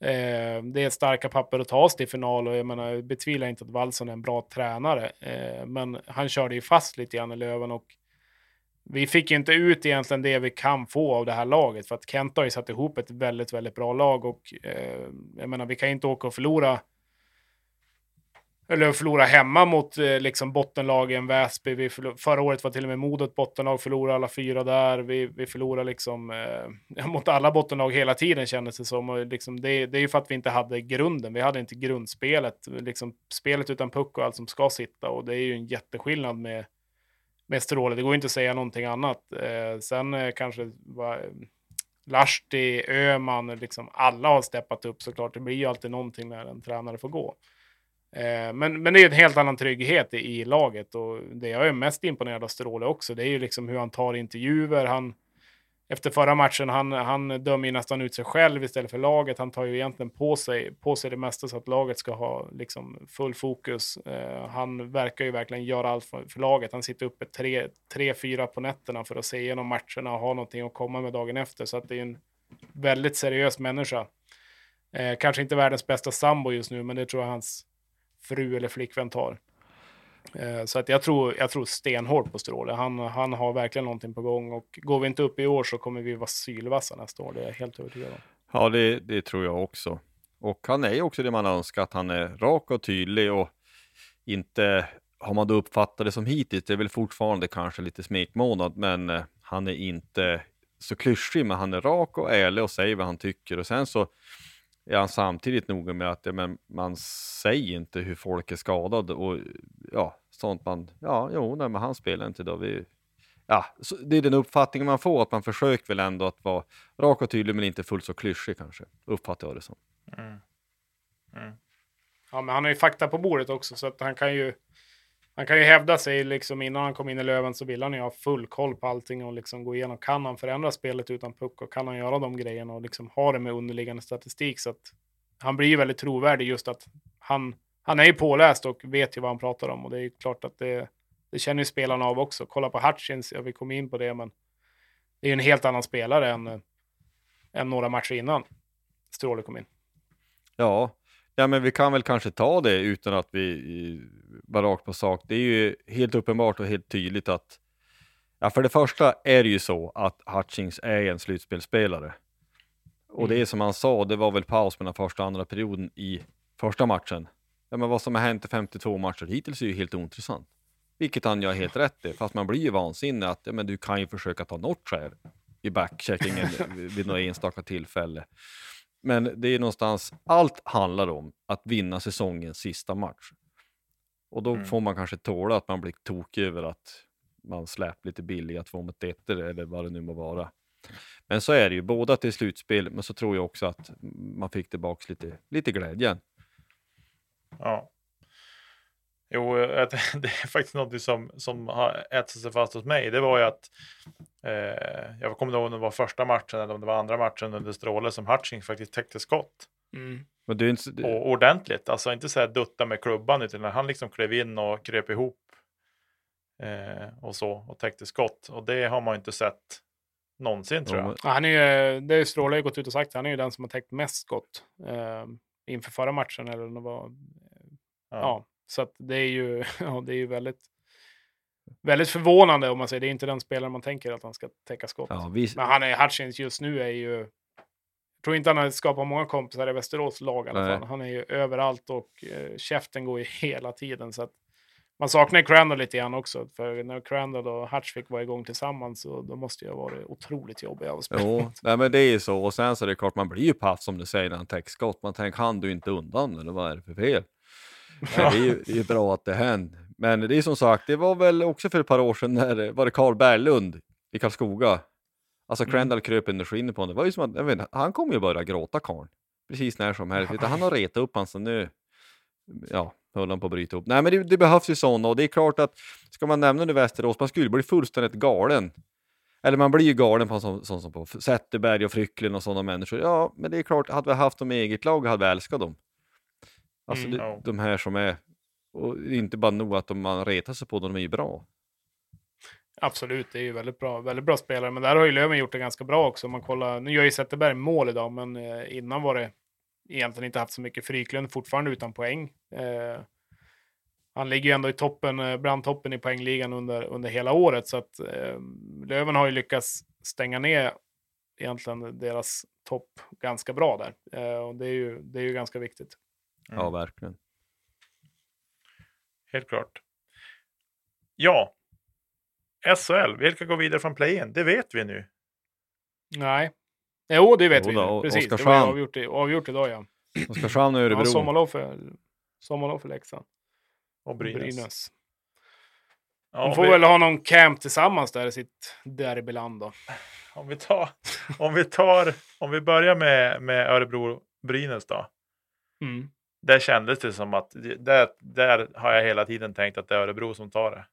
Eh, det är starka papper att ta oss till final och jag menar, jag betvivlar inte att Wallson är en bra tränare. Eh, men han körde ju fast lite grann i Löven och vi fick ju inte ut egentligen det vi kan få av det här laget för att Kent har ju satt ihop ett väldigt, väldigt bra lag och eh, jag menar, vi kan ju inte åka och förlora eller förlora hemma mot eh, liksom bottenlagen Väsby. Vi förra året var till och med Modo ett bottenlag, förlorade alla fyra där. Vi, vi förlorade liksom eh, mot alla bottenlag hela tiden kändes det som. Och liksom det, det är ju för att vi inte hade grunden. Vi hade inte grundspelet, liksom spelet utan puck och allt som ska sitta. Och det är ju en jätteskillnad med, med Stråle. Det går inte att säga någonting annat. Eh, sen eh, kanske var, Lahti, Öman, liksom alla har steppat upp såklart. Det blir ju alltid någonting när en tränare får gå. Eh, men, men det är en helt annan trygghet i, i, laget och det jag är mest imponerad av Stråle också, det är ju liksom hur han tar intervjuer. Han, efter förra matchen, han, han dömer ju nästan ut sig själv istället för laget. Han tar ju egentligen på sig, på sig det mesta så att laget ska ha liksom full fokus. Eh, han verkar ju verkligen göra allt för, för, laget. Han sitter uppe tre, tre, fyra på nätterna för att se igenom matcherna och ha någonting att komma med dagen efter. Så att det är en väldigt seriös människa. Eh, kanske inte världens bästa sambo just nu, men det tror jag hans fru eller flickvän tar. Eh, så att jag tror, jag tror stenhårt på Stråle. Han, han har verkligen någonting på gång och går vi inte upp i år så kommer vi vara sylvassa nästa år. Det är jag helt övertygad om. Ja, det, det tror jag också. Och han är ju också det man önskar, att han är rak och tydlig och inte, har man då uppfattat det som hittills, det är väl fortfarande kanske lite smekmånad, men eh, han är inte så klyschig, men han är rak och ärlig och säger vad han tycker och sen så är han samtidigt noga med att ja, men man säger inte hur folk är skadade och ja, sånt man, ja, jo, nej, men han spelar inte då. Vi, ja, det är den uppfattningen man får, att man försöker väl ändå att vara rak och tydlig men inte fullt så klyschig kanske, uppfattar jag det som. Mm. Mm. Ja, men han har ju fakta på bordet också så att han kan ju han kan ju hävda sig liksom innan han kom in i Löven så vill han ju ha full koll på allting och liksom gå igenom. Kan han förändra spelet utan puck och kan han göra de grejerna och liksom ha det med underliggande statistik så att han blir ju väldigt trovärdig just att han, han är ju påläst och vet ju vad han pratar om och det är ju klart att det, det känner ju spelarna av också. Kolla på Hutchins, ja, vi kom in på det, men det är ju en helt annan spelare än, än några matcher innan Stråle kom in. Ja, Ja, men vi kan väl kanske ta det utan att vi var rakt på sak. Det är ju helt uppenbart och helt tydligt att Ja, för det första är det ju så att Hutchings är en slutspelsspelare. Och mm. det är som han sa, det var väl paus mellan första och andra perioden i första matchen. Ja, men vad som har hänt i 52 matcher hittills är ju helt ointressant. Vilket han gör helt rätt i, fast man blir ju vansinnig att ja, men du kan ju försöka ta något skär i backcheckingen vid något enstaka tillfälle. Men det är någonstans, allt handlar om att vinna säsongens sista match. Och då mm. får man kanske tåla att man blir tokig över att man släpper lite billiga två mot ettor eller vad det nu må vara. Men så är det ju, båda till slutspel, men så tror jag också att man fick tillbaka lite, lite glädje. Ja. Jo, det är faktiskt något som, som har ätit sig fast hos mig. Det var ju att eh, jag kommer ihåg om det var första matchen eller om det var andra matchen under Stråle som Hutchings faktiskt täckte skott. Mm. Men är inte. Och ordentligt, alltså inte så här dutta med klubban utan han liksom klev in och kröp ihop eh, och så och täckte skott. Och det har man inte sett någonsin tror jag. Ja, han är ju, det är Stråle har gått ut och sagt, han är ju den som har täckt mest skott eh, inför förra matchen. Eller det var, ja. ja. Så att det är ju, ja, det är ju väldigt, väldigt förvånande om man säger. Det är inte den spelare man tänker att han ska täcka skott. Ja, vi... Men han är, Hutchins just nu är ju, jag tror inte han har skapat många kompisar i Västerås lag i alla fall. Han är ju överallt och eh, käften går ju hela tiden. Så att man saknar Crandall lite grann också. För när Crandall och Hutch fick vara igång tillsammans så då måste jag varit otroligt jobbiga att spela Jo, nej, men det är ju så. Och sen så är det klart, man blir ju paff som du säger när han täcker skott. Man tänker, han du inte undan eller vad är det för fel? Ja. Det, är ju, det är bra att det händer. Men det är som sagt, det var väl också för ett par år sedan när var det Carl Berglund i Karlskoga. Alltså mm. Crandall kröp under skinnet på honom. Det var ju som att, vet, han kommer ju börja gråta karln. Precis när som helst. Han har retat upp honom så nu, ja, höll han på att bryta ihop. Nej, men det, det behövs ju sådana och det är klart att ska man nämna nu Västerås, man skulle bli fullständigt galen. Eller man blir ju galen på en sån, sån som på Zetterberg och Frycklin och sådana människor. Ja, men det är klart, hade vi haft dem i eget lag hade vi älskat dem. Alltså Mm, det, ja. de här som är, och inte bara nog att de, man retar sig på dem, de är ju bra. Absolut, det är ju väldigt bra, väldigt bra spelare. Men där har ju Löven gjort det ganska bra också. Om man kollar, nu gör ju Zetterberg mål idag, men eh, innan var det egentligen inte haft så mycket. Fryklund fortfarande utan poäng. Eh, han ligger ju ändå i toppen, eh, bland toppen i poängligan under, under hela året. Så att eh, Löven har ju lyckats stänga ner egentligen deras topp ganska bra där. Eh, och det är, ju, det är ju ganska viktigt. Mm. Ja, verkligen. Helt klart. Ja. SHL, vilka går vidare från play-in? Det vet vi nu. Nej. Jo, det vet Jo vi. då, nu. och- Precis, det var Oskarshamn. avgjort, avgjort idag ja. Oskarshamn och ja Örebro. sommarlov för, sommarlov för Leksand. Och Brynäs. De Ja, får vi, väl ha någon camp tillsammans där i sitt derbyland då. om, vi tar, om, vi tar, om vi börjar med, med Örebro-Brynäs då. Mm. Där kändes det som att, där, där har jag hela tiden tänkt att det är Örebro som tar det.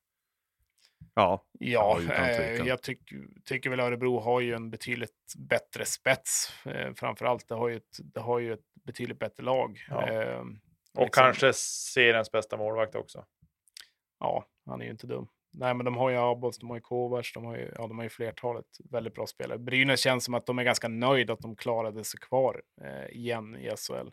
Ja, Ja, eh, jag tyck, tycker väl Örebro har ju en betydligt bättre spets. Eh, framförallt, det har ju ett, det har ju ett betydligt bättre lag. Ja. Eh, Och liksom- kanske seriens bästa målvakt också. Ja, han är ju inte dum. Nej, men de har ju Abols, de har ju Kovacs, de har ju, ja, de har ju flertalet väldigt bra spelare. Brynäs känns som att de är ganska nöjda att de klarade sig kvar eh, igen i SHL.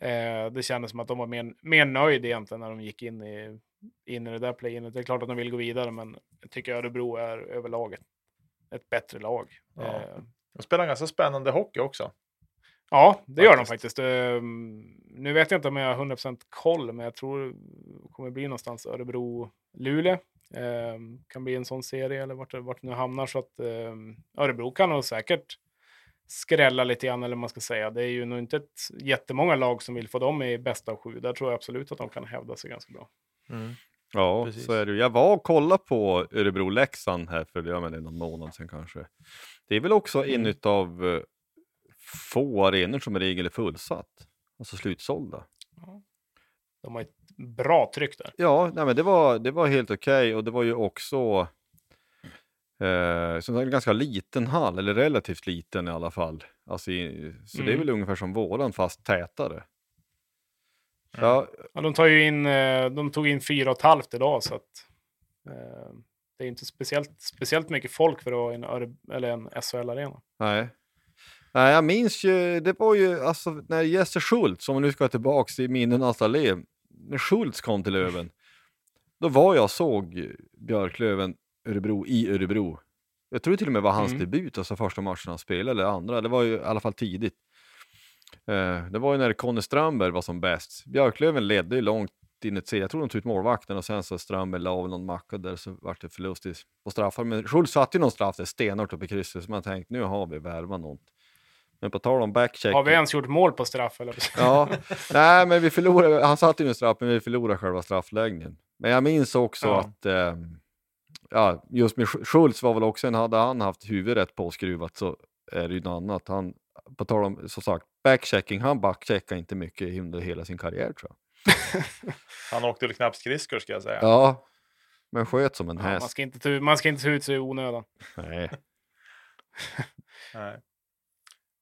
Eh, det kändes som att de var mer, mer nöjda egentligen när de gick in i, in i det där play-inet. Det är klart att de vill gå vidare, men jag tycker Örebro är överlag ett, ett bättre lag. Ja. Eh, De spelar ganska spännande hockey också. Ja, det gör de Faktiskt. Ehm, nu vet jag inte om jag har 100% koll, men jag tror det kommer bli någonstans Örebro-Luleå. Ehm, kan bli en sån serie eller vart, det- vart det nu hamnar. Så att ehm, Örebro kan nog säkert skrälla lite grann, eller vad man ska säga. Det är ju nog inte ett jättemånga lag som vill få dem i bästa av sju. Där tror jag absolut att de kan hävda sig ganska bra. ja Precis. så är det ju. Jag var och kollade på Örebro-Leksand här för ja, men det är någon månad sedan kanske. Det är väl också Mm. en av uh, få arenor som i regel är fullsatt. Alltså slutsålda. De har ett bra tryck där. Ja, nej, men det var, det var helt okej och det var ju också eh, som sagt, en ganska liten hall, eller relativt liten i alla fall. Alltså, i, så det är Mm. väl ungefär som våran fast tätare. Mm. Ja, Ja, de, tar ju in, eh, de tog in fyra och ett halvt idag, så att eh, det är inte speciellt, speciellt mycket folk för att vara en, eller en SHL-arena. nej. Nej, jag minns ju, det var ju alltså när Jesse Schultz, om vi nu ska tillbaks i minnenas allé, när Schultz kom till Löven, då var jag såg Björklöven Örebro i Örebro. Jag tror till och med var hans Mm. debut, alltså första matchen han spelade, eller andra, det var ju i alla fall tidigt. Eh, det var ju när Conny Strömberg var som bäst. Björklöven ledde ju långt in i jag tror de tog ut målvakten och sen så Strömberg la av någon macka där så vart det förlust på straffar. Men Schultz satte ju någon straff där stenhårt uppe i krysset så man tänkte nu har vi värvat något. Men på tal om backcheck. Har vi ens gjort mål på straff? Eller? Ja, nej men vi förlorade, han satte ju en straff men vi förlorade själva straffläggningen. Men jag minns också Ja. att, eh, ja just med Sch- Schultz var väl också en, hade han haft huvudet påskruvat så är det ju något annat. Han, på tal om, som sagt, backchecking, han backcheckar inte mycket under hela sin karriär tror jag. Han åkte väl knappt skridskor ska jag säga. Ja, men sköt som en Ja, man, häst. ska inte ta, man ska inte ta ut sig i onödan. Nej. Nej.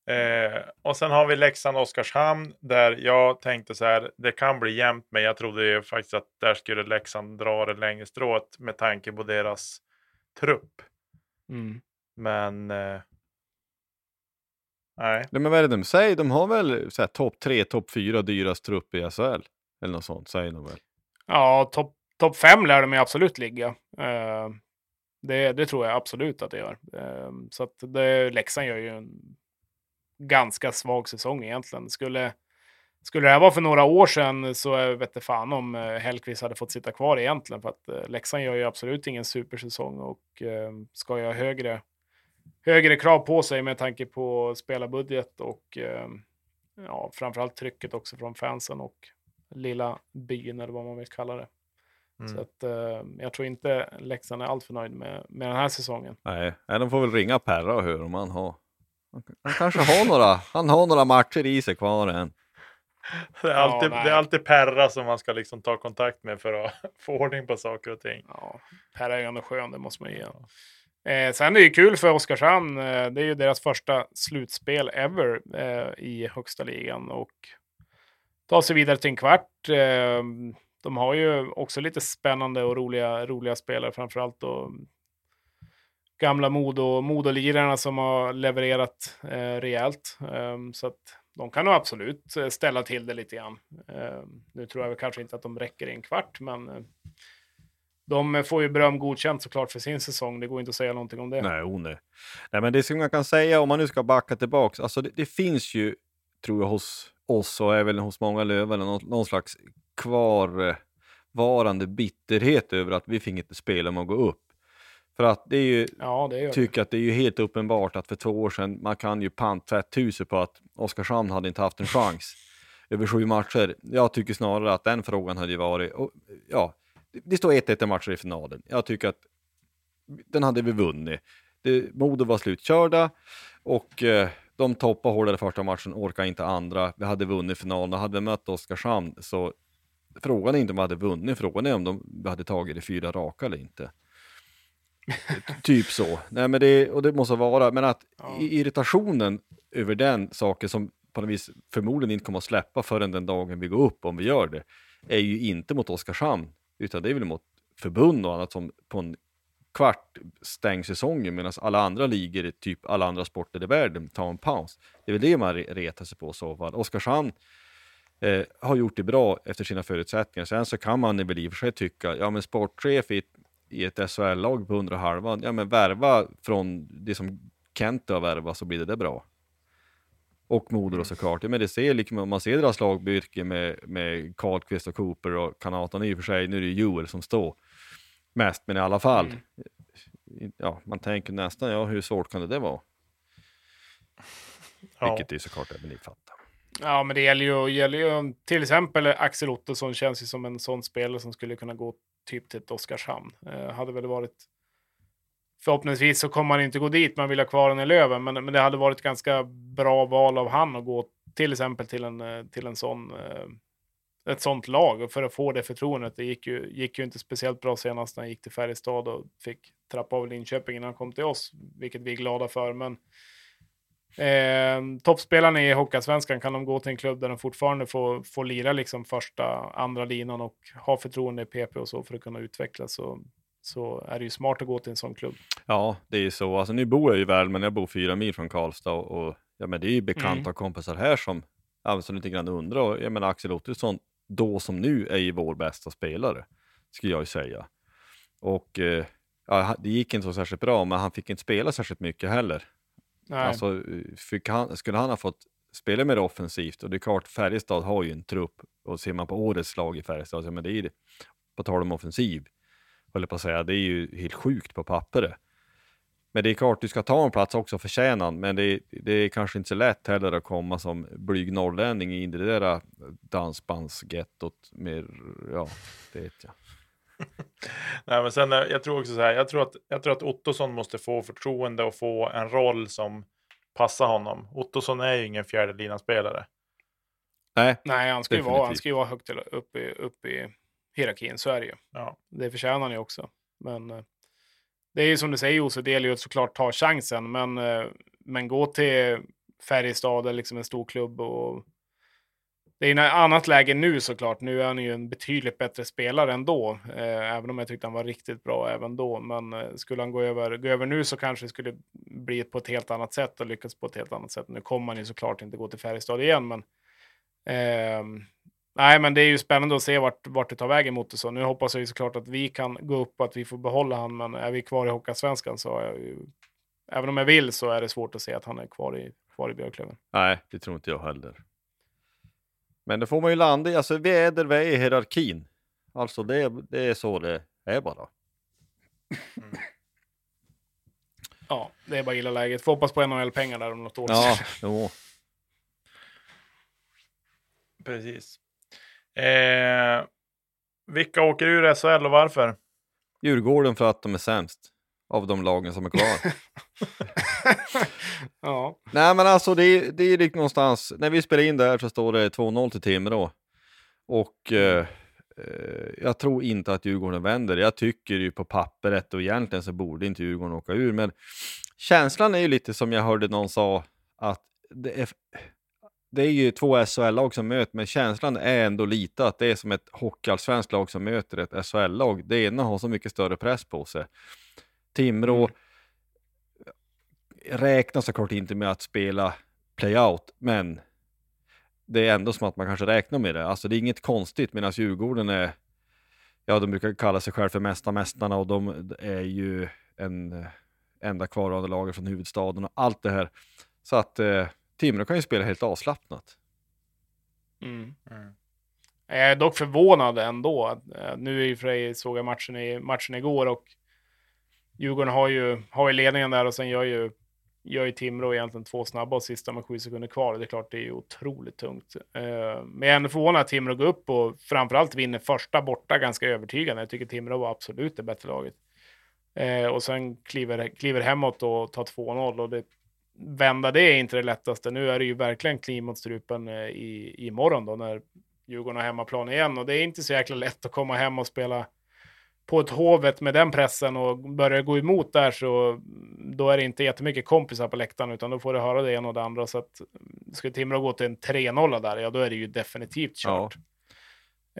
Eh, och sen har vi Leksand-Oskarshamn där jag tänkte så här, det kan bli jämnt, men jag trodde ju faktiskt att där skulle Leksand dra det längre strået med tanke på deras trupp. Mm. Men eh, nej, men vad är det de säger? De har väl topp tre, topp fyra dyrast trupp i SHL? Eller något sånt säger de väl? Ja, topp top fem lär de ju absolut ligga. Eh, det, det tror jag absolut att det gör. Eh, så att det, Leksand gör ju en ganska svag säsong egentligen. Skulle, skulle det här vara för några år sedan så vet fan om eh, Hellkvist hade fått sitta kvar egentligen. För att eh, Leksand gör ju absolut ingen supersäsong och eh, ska ju ha högre, högre krav på sig med tanke på spelarbudget och ja, framförallt trycket också från fansen och lilla byn eller vad man vill kalla det. Mm. Så att, eh, jag tror inte Leksand är alltför nöjd med, med den här säsongen. Nej, nej, de får väl ringa Perra och höra om han har. Han, kanske har några, han har några matcher i sig kvar än. Det är, alltid, nej. det är alltid Perra som man ska liksom ta kontakt med för att få ordning på saker och ting. Ja, Per är ju ändå skön, det måste man ge. Eh, sen är det ju kul för Oskarshamn. Eh, det är ju deras första slutspel ever eh, i högsta ligan och ta sig vidare till en kvart. Eh, de har ju också lite spännande och roliga, roliga spelare, framförallt då gamla Modo, Modolirarna som har levererat eh, rejält. Eh, så att de kan nog absolut eh, ställa till det lite grann. Eh, nu tror jag väl kanske inte att de räcker i en kvart, men eh, de får ju beröm godkänt såklart för sin säsong. Det går inte att säga någonting om det. Nej, oh, nej. nej, men det som man kan säga om man nu ska backa tillbaks, alltså det, det finns ju, tror jag, hos oss och även hos många Löven, någon, någon slags kvarvarande bitterhet över att vi fick inte spela om att gå upp. För att det är ju, Ja, det tycker att det är ju helt uppenbart att för två år sedan, man kan ju pantvätthuset på att Oskarshamn hade inte haft en chans över sju matcher. Jag tycker snarare att den frågan hade ju varit, och, ja, det- det står 1-1 i matcher i finalen. Jag tycker att den hade vi vunnit. Det, Modo var slutkörda och eh, de toppade hårdare första matchen, orkade inte andra. Vi hade vunnit finalen och hade vi mött Oskarshamn så frågan är inte om vi hade vunnit, frågan är om de vi hade tagit det fyra raka eller inte. typ så. Nej, men det, och det måste vara, men att i- irritationen över den saken som på något vis förmodligen inte kommer att släppa förrän den dagen vi går upp, om vi gör det, är ju inte mot Oskarshamn, utan det är väl mot förbund och annat som på en kvart stängs säsongen medan alla andra ligor, typ alla andra sporter i världen, tar en paus. Det är väl det man re- retar sig på så fall. Oskarshamn eh, har gjort det bra efter sina förutsättningar. Sen så kan man väl i och för sig tycka, ja men sportchef i ett, i ett SHL-lag på 100 ja men värva från det som Kent har värvat så blir det, det bra. Och Modo då såklart. Men det ser liksom, om man ser deras lagbyrke med, med Karlqvist och Cooper och Kanaton i och för sig, nu är det ju Joel som står mest, men i alla fall. Ja, man tänker nästan, ja hur svårt kan det, det vara? Ja. Vilket är såklart även ni fattar. Ja, men det gäller ju, gäller ju till exempel Axel Ottosson känns ju som en sån spelare som skulle kunna gå typ till ett Oskarshamn. Eh, hade väl varit Förhoppningsvis så kommer han inte gå dit, man vill ha kvar honom i Löven, men, men det hade varit ganska bra val av han att gå till exempel till en, eh, till en sån, eh, ett sånt lag och för att få det förtroendet. Det gick ju, gick ju inte speciellt bra senast när han gick till Färjestad och fick trappa av Linköping innan han kom till oss, vilket vi är glada för. Men Eh, toppspelarna i Hockeyallsvenskan kan de gå till en klubb där de fortfarande får, får lira liksom första, andra linan och ha förtroende i PP och så för att kunna utvecklas. Så, så är det ju smart att gå till en sån klubb. Ja, det är ju så. Alltså nu bor jag ju väl, men jag bor fyra mil från Karlstad och, och ja, men det är ju bekanta Mm. kompisar här som, ja, som lite grann undrar. Och, jag menar Axel Ottosson, då som nu, är ju vår bästa spelare, skulle jag ju säga. Och eh, ja, det gick inte så särskilt bra, men han fick inte spela särskilt mycket heller. Nej. Alltså, fick han, skulle han ha fått spela mer offensivt, och det är klart Färjestad har ju en trupp, och ser man på årets lag i Färjestad, så men det är ju, på tal om offensiv, håller på att säga, det är ju helt sjukt på pappret. Men det är klart, du ska ta en plats också förtjäna men det, är- det är kanske inte så lätt heller att komma som blyg norrlänning in i det där äh, dansbandsgettot med, ja, det vet jag. Nej, men sen, eh, jag tror också så här, jag tror, att, jag tror att Ottosson måste få förtroende och få en roll som passar honom. Ottosson är ju ingen fjärde spelare. Nej, Nej, han ska ju vara, han ska ju vara högt till- upp i, upp i hierarkin, så är det ju. Ja. Det förtjänar han ju också. Men eh, det är ju som du säger Jose, det gäller ju att såklart ta chansen. Men, eh, men gå till Färjestad eller liksom en stor klubb och det är ju ett annat läge nu såklart. Nu är han ju en betydligt bättre spelare ändå. Eh, även om jag tyckte han var riktigt bra även då. Men eh, skulle han gå över, gå över nu så kanske det skulle bli på ett helt annat sätt och lyckas på ett helt annat sätt. Nu kommer han ju såklart inte gå till Färjestad igen, men eh, nej, men det är ju spännande att se vart, vart det tar vägen mot det. Så nu hoppas jag ju såklart att vi kan gå upp och att vi får behålla han. Men är vi kvar i Hockeyallsvenskan så jag ju, även om jag vill så är det svårt att se att han är kvar i, kvar i Björklöven. nej, det tror inte jag heller. Men det får man ju landa i, alltså vi är där vi är i hierarkin. Alltså det, det är så det är bara. Ja, det är bara gilla läget. Får hoppas på NHL-pengar där om något år. Ja, jo. Precis. Eh, vilka åker ur SHL och varför? Djurgården för att de är sämst. Av de lagen som är kvar. ja. Nej men alltså det, är- det är liksom någonstans, när vi spelar in där så står det 2-0 till Timrå. Och eh, eh, jag tror inte att Djurgården vänder. Jag tycker ju på pappret och egentligen så borde inte Djurgården åka ur. Men känslan är ju lite som jag hörde någon sa att det är, det är ju två SHL-lag som möter, men känslan är ändå lite att det är som ett hockeyallsvenskt lag som möter ett SHL-lag. Det ena har så mycket större press på sig. Timrå räknar såklart inte med att spela playout, men det är ändå som att man kanske räknar med det. Alltså det är inget konstigt medan Djurgården är, ja de brukar kalla sig själva för mästa mästarna och de är ju en enda kvarvarande lager från huvudstaden och allt det här. Så att eh, Timrå kan ju spela helt avslappnat. Mm. Mm. Jag är dock förvånad ändå. eh, Nu är ju för sig såg jag matchen, i, matchen igår och Djurgården har ju, har ju ledningen där och sen gör ju, gör ju Timrå egentligen två snabba och sista med sju sekunder kvar. Det är klart, det är ju otroligt tungt. Eh, Men jag är ändå förvånad att Timrå går upp och framförallt vinner första borta ganska övertygande. Jag tycker Timrå var absolut det bättre laget. Eh, Och sen kliver, kliver hemåt och tar 2-0 och det vända det är inte det lättaste. Nu är det ju verkligen kliv mot strupen eh, i, i morgon då när Djurgården har hemmaplan igen och det är inte så jäkla lätt att komma hem och spela på ett Hovet med den pressen och börjar gå emot där så då är det inte jättemycket kompisar på läktaren utan då får du höra det ena och det andra så att ska Timrå gå till en 3-0 där, ja då är det ju definitivt kört.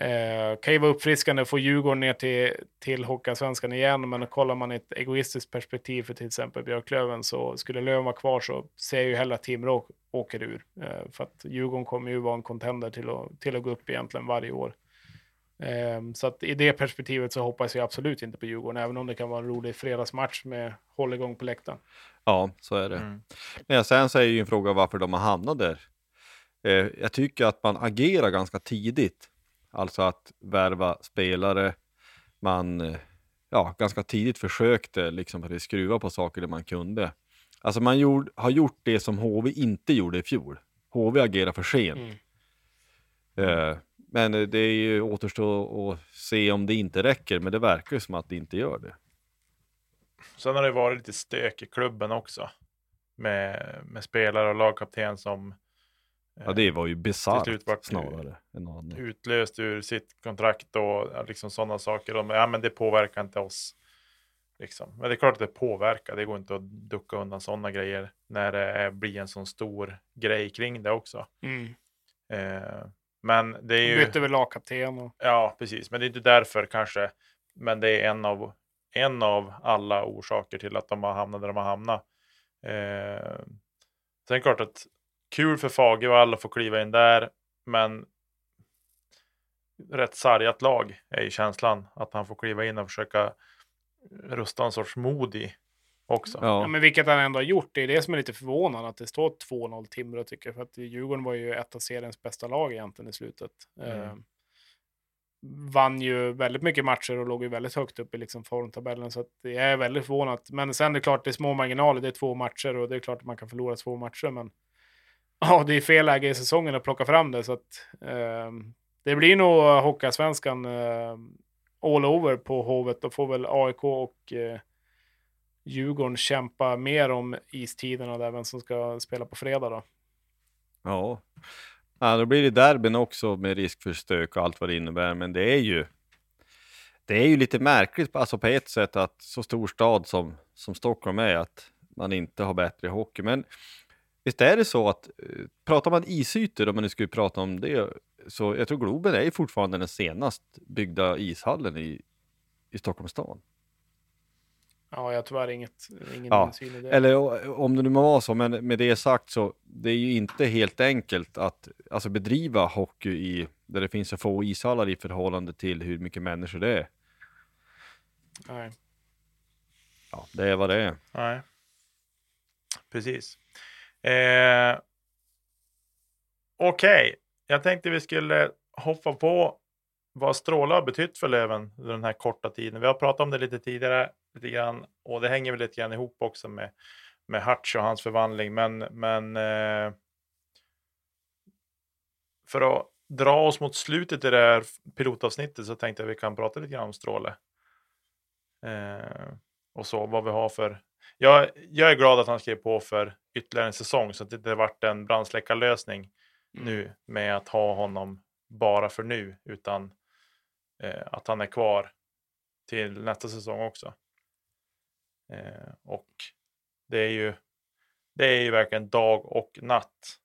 Eh, kan ju vara uppfriskande att få Djurgården ner till, till Hockeyallsvenskan igen, men kollar man i ett egoistiskt perspektiv för till exempel Björklöven så skulle Löven vara kvar så ser jag ju hellre att Timrå åker ur. Eh, för att Djurgården kommer ju vara en contender till att, till att gå upp egentligen varje år. Eh, så att i det perspektivet så hoppas jag absolut inte på Djurgården, även om det kan vara en rolig fredagsmatch med hålligång på läktaren. Ja, så är det. Mm. Men sen så är ju en fråga varför de har hamnat där. Eh, jag tycker att man agerar ganska tidigt. Alltså att värva spelare. Man ja, ganska tidigt försökte liksom att skruva på saker där man kunde. Alltså man gjord, har gjort det som HV inte gjorde i fjol. HV agerar för sent. Mm. Eh, men eh, det är ju återstår att se om det inte räcker, men det verkar ju som att det inte gör det. Sen har det varit lite stök i klubben också. Med, med spelare och lagkapten som Ja, det var ju bisarrt snarare. Än utlöst ur sitt kontrakt och liksom sådana saker. De, ja, men det påverkar inte oss. Liksom. Men det är klart att det påverkar. Det går inte att ducka undan sådana grejer när det är, blir en sån stor grej kring det också. Mm. Eh, men det är ju... Bytte väl lagkapten och Ja, precis. Men det är inte därför kanske. Men det är en av, en av alla orsaker till att de har hamnat där de har hamnat. Eh, sen är det klart att kul för Fagervall att få kliva in där. Men rätt sargat lag är ju känslan. Att han får kliva in och försöka rusta en sorts mod i också. Ja, men vilket han ändå har gjort. Det är det som är lite förvånande att det står 2-0 Timrå tycker jag. För att Djurgården var ju ett av seriens bästa lag egentligen i slutet. Mm. Eh, vann ju väldigt mycket matcher och låg ju väldigt högt upp i liksom formtabellen. Så att jag är väldigt förvånad. Men sen är det klart, det är små marginaler. Det är två matcher och det är klart att man kan förlora två matcher. Men ja, det är fel läge i säsongen att plocka fram det. Så att eh, det blir nog Hockeyallsvenskan eh, all over på Hovet. Då får väl AIK och eh, Djurgården kämpa mer om istiderna där, vem som ska spela på fredag då. ja. ja, då blir det derbyn också med risk för stök och allt vad det innebär. Men det är ju, det är ju lite märkligt alltså på ett sätt att så stor stad som, som Stockholm är, att man inte har bättre hockey. Men visst är det så att, eh, pratar man isytor, om man nu skulle prata om det, så jag tror Globen är fortfarande den senast byggda ishallen i, i Stockholms stad. Ja, jag har tyvärr inget, ingen Ja, insyn i det. Eller om det nu må vara så, men med det sagt så det är ju inte helt enkelt att alltså, bedriva hockey i där det finns så få ishallar i förhållande till hur mycket människor det är. Nej. Ja, det är vad det är. Nej. Precis. Eh, Okej, jag tänkte vi skulle hoppa på vad Stråle har betytt för Löven under den här korta tiden. Vi har pratat om det lite tidigare, lite grann, och det hänger väl lite grann ihop också med, med Hutch och hans förvandling. Men, men eh, för att dra oss mot slutet i det här pilotavsnittet så tänkte jag vi kan prata lite grann om Stråle. Eh, och så, vad vi har för... Jag, jag är glad att han skrev på för ytterligare en säsong så att det inte varit en brandsläckarlösning Mm. nu med att ha honom bara för nu, utan eh, att han är kvar till nästa säsong också. Eh, och det är ju det är ju verkligen dag och natt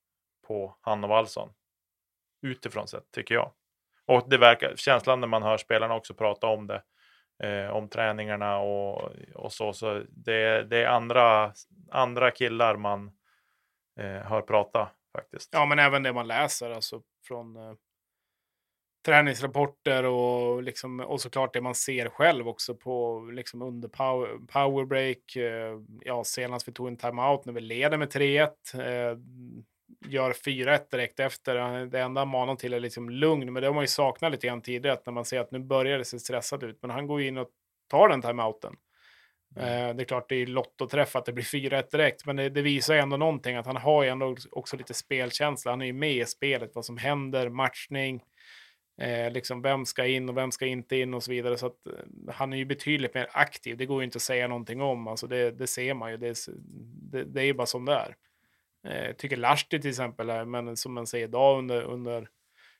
på han och Wallson. Utifrån sett, tycker jag. Och det verkar, känslan när man hör spelarna också prata om det, eh, om träningarna och, och så, så det, det är andra, andra killar man eh, hör prata faktiskt. Ja, men även det man läser alltså från eh, träningsrapporter och, liksom, och såklart det man ser själv också på liksom under power, powerbreak. Eh, ja, senast vi tog en timeout när vi leder med 3-1. Eh, gör 4-1 direkt efter. Det enda han manar till är liksom lugn, men det har man ju saknat lite grann tidigare när man ser att nu börjar det se stressat ut. Men han går in och tar den timeouten. Eh, det är klart, det är lottoträff att det blir 4-1 direkt, men det, det visar ju ändå någonting att han har ju ändå också lite spelkänsla. Han är ju med i spelet, vad som händer, matchning, eh, liksom vem ska in och vem ska inte in och så vidare. Så att, eh, han är ju betydligt mer aktiv. Det går ju inte att säga någonting om, alltså det, det ser man ju. Det, är- det, det är ju bara som det är. Eh, tycker Lahti till exempel, är, men som man säger idag under, under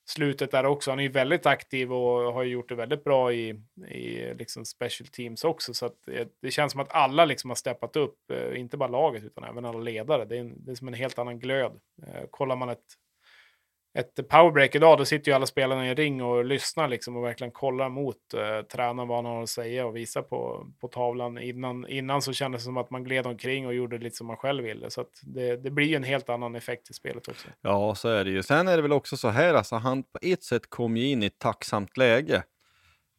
slutet där också. Han är ju väldigt aktiv och har ju gjort det väldigt bra i, i liksom special teams också. Så att eh, det, känns som att alla liksom har steppat upp, eh, inte bara laget utan även alla ledare. Det är, en, det är som en helt annan glöd. Eh, kollar man ett, ett powerbreak idag, då sitter ju alla spelarna i en ring och lyssnar liksom och verkligen kollar mot eh, tränaren vad han har att säga och visar på, på tavlan. Innan, innan så kändes det som att man gled omkring och gjorde lite som man själv ville. Så att det, det blir ju en helt annan effekt i spelet också. Ja, så är det ju. Sen är det väl också så här, alltså han på ett sätt kom ju in i ett tacksamt läge.